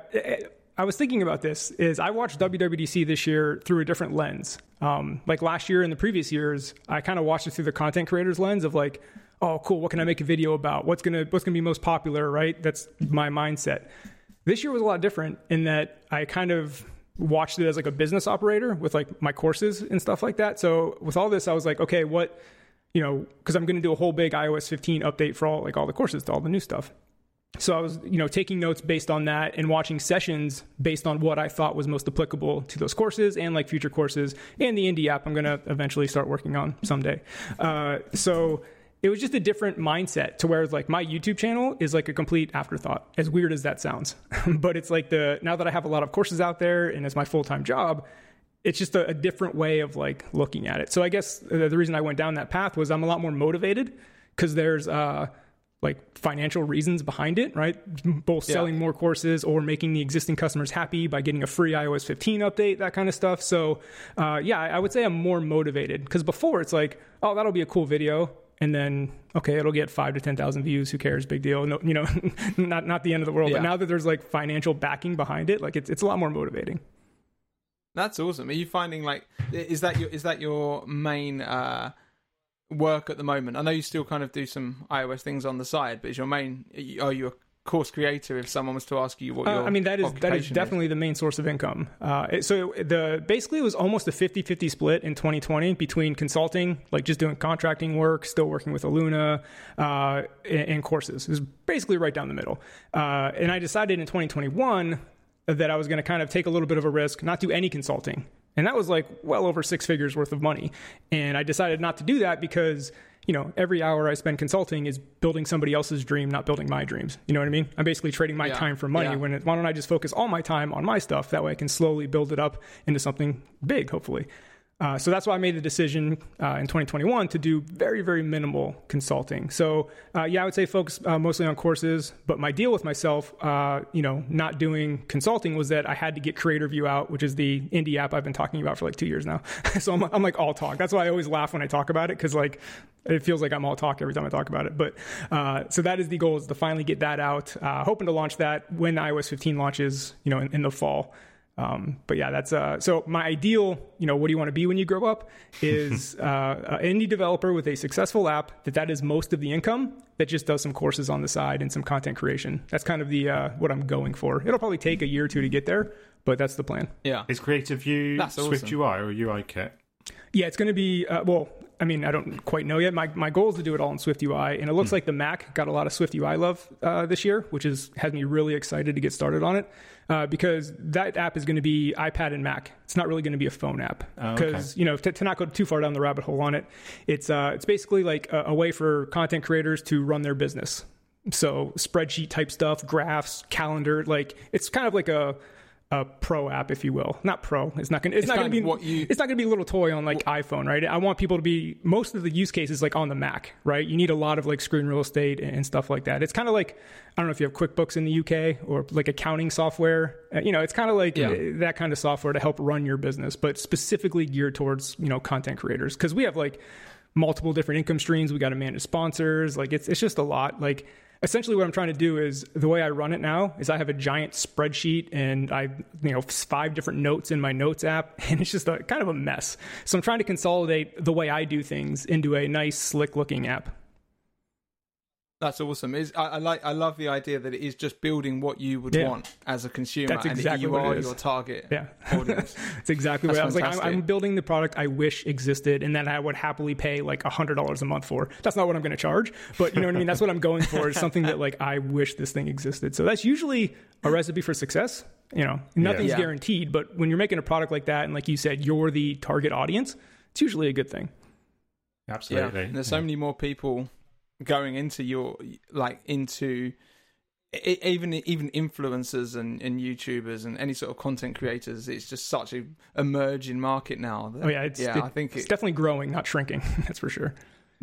I was thinking about this. Is I watched WWDC this year through a different lens. Um, like last year and the previous years, I kind of watched it through the content creator's lens of like, oh, cool, what can I make a video about? What's gonna what's gonna be most popular? Right? That's my mindset. This year was a lot different in that I kind of watched it as like a business operator with like my courses and stuff like that. So with all this, I was like, okay, what you know, because I'm going to do a whole big iOS 15 update for all like all the courses to all the new stuff. So I was, you know, taking notes based on that and watching sessions based on what I thought was most applicable to those courses and like future courses and the indie app I'm going to eventually start working on someday. Uh, so it was just a different mindset to where it's like my YouTube channel is like a complete afterthought, as weird as that sounds. but it's like the now that I have a lot of courses out there and as my full time job, it's just a, a, different way of like looking at it. So I guess the, the, reason I went down that path was I'm a lot more motivated because there's uh, like financial reasons behind it, right? Both yeah. selling more courses or making the existing customers happy by getting a free iOS 15 update, that kind of stuff. So uh, yeah, I would say I'm more motivated because before it's like, oh, that'll be a cool video and then okay, it'll get five to ten thousand views. Who cares? Big deal. No, you know, not not the end of the world. Yeah. But now that there's like financial backing behind it, like it's it's a lot more motivating. That's awesome. Are you finding like is that your is that your main uh, work at the moment? I know you still kind of do some iOS things on the side, but is your main are you a course creator if someone was to ask you what uh, your I mean that is that is definitely is. the main source of income. Uh, it, so the basically it was almost a 50-50 split in 2020 between consulting, like just doing contracting work, still working with Aluna, uh, and, and, courses. It was basically right down the middle. Uh, and I decided in 2021 that I was going to kind of take a little bit of a risk, not do any consulting. And that was like well over six figures worth of money. And I decided not to do that because you know, every hour I spend consulting is building somebody else's dream, not building my dreams. You know what I mean? I'm basically trading my yeah. time for money. Yeah. When it, why don't I just focus all my time on my stuff? That way, I can slowly build it up into something big, hopefully. Uh, so that's why I made the decision uh, in 2021 to do very, very minimal consulting. So uh, yeah, I would say focus uh, mostly on courses. But my deal with myself, uh, you know, not doing consulting was that I had to get Creator View out, which is the indie app I've been talking about for like two years now. so I'm, I'm, like all talk. That's why I always laugh when I talk about it because like it feels like I'm all talk every time I talk about it. But uh, so that is the goal is to finally get that out. hoping to launch that when iOS 15 launches, you know, in, in the fall. Um, but yeah, that's uh, so my ideal, you know, what do you want to be when you grow up is uh, an indie developer with a successful app that that is most of the income that just does some courses on the side and some content creation. That's kind of the uh, what I'm going for. It'll probably take a year or two to get there, but that's the plan. Yeah. Is Creator View that's Swift awesome. UI or UI kit? Yeah, it's going to be uh, well. I mean, I don't quite know yet. My my goal is to do it all in Swift UI, and it looks mm. like the Mac got a lot of Swift UI love uh, this year, which is has me really excited to get started on it uh, because that app is going to be iPad and Mac. It's not really going to be a phone app because oh, okay. you know to, to, not go too far down the rabbit hole on it. It's uh, it's basically like a, a way for content creators to run their business. So spreadsheet type stuff, graphs, calendar, like it's kind of like a a pro app, if you will. Not pro. It's not gonna. It's, it's not gonna be. What you, it's not gonna be a little toy on like what, iPhone, right? I want people to be. Most of the use cases like on the Mac, right? You need a lot of like screen real estate and stuff like that. It's kind of like I don't know if you have QuickBooks in the UK or like accounting software. Uh, you know, it's kind of like yeah. Uh, that kind of software to help run your business, but specifically geared towards you know content creators because we have like multiple different income streams. We got to manage sponsors. Like it's it's just a lot. Like essentially what I'm trying to do is the way I run it now is I have a giant spreadsheet and I, you know, five different notes in my notes app and it's just a kind of a mess. So I'm trying to consolidate the way I do things into a nice, slick looking app. That's awesome. Is I, I, like I love the idea that it is just building what you would yeah. want as a consumer. That's exactly and what you are your target yeah. audience. It's exactly That's what I was fantastic. like. I'm, I'm, building the product I wish existed, and that I would happily pay like hundred dollars a month for. That's not what I'm going to charge, but you know what I mean. That's what I'm going for. Is something that like I wish this thing existed. So that's usually a recipe for success. You know, nothing's yeah. guaranteed, but when you're making a product like that, and like you said, you're the target audience, it's usually a good thing. Absolutely. Yeah. There's so many more people going into your like into even even influencers and, and YouTubers and any sort of content creators, it's just such a emerging market now. That, oh yeah, it's, yeah, it, I think it's it, definitely growing, not shrinking. That's for sure.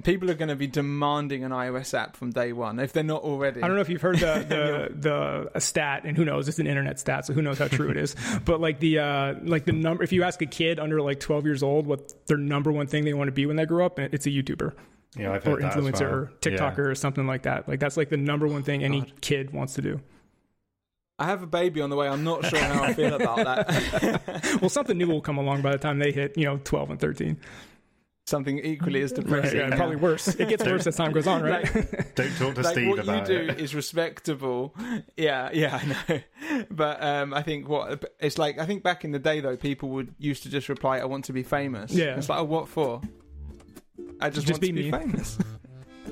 People are going to be demanding an iOS app from day one if they're not already. I don't know if you've heard the the, the a stat, and who knows? It's an internet stat, so who knows how true it is. But like the uh, like the number, if you ask a kid under like 12 years old what their number one thing they want to be when they grow up, it's a YouTuber. Yeah, I've or influencer well. or TikToker yeah. or something like that. Like that's like the number one thing any God. kid wants to do. I have a baby on the way. I'm not sure how I feel about that. well, something new will come along by the time they hit, you know, 12 and 13. Something equally as depressing. Right, yeah, probably worse. It gets worse as time goes on, right? Like, Don't talk to like Steve what about you do it. is respectable. Yeah, yeah, I know. But um, I think what it's like. I think back in the day though, people would used to just reply, "I want to be famous." Yeah. It's like, oh, what for? I just, Just want be to be me. famous.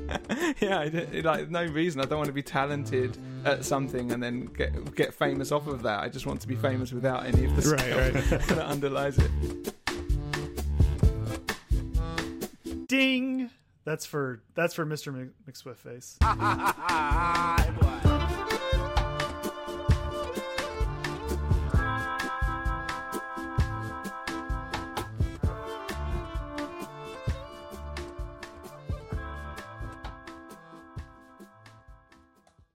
yeah, I don't- like no reason. I don't want to be talented at something and then get get famous off of that. I just want to be famous without any of the Right, skill right. that underlies it. Ding. That's for that's for Mr. Mc- McSwiftface.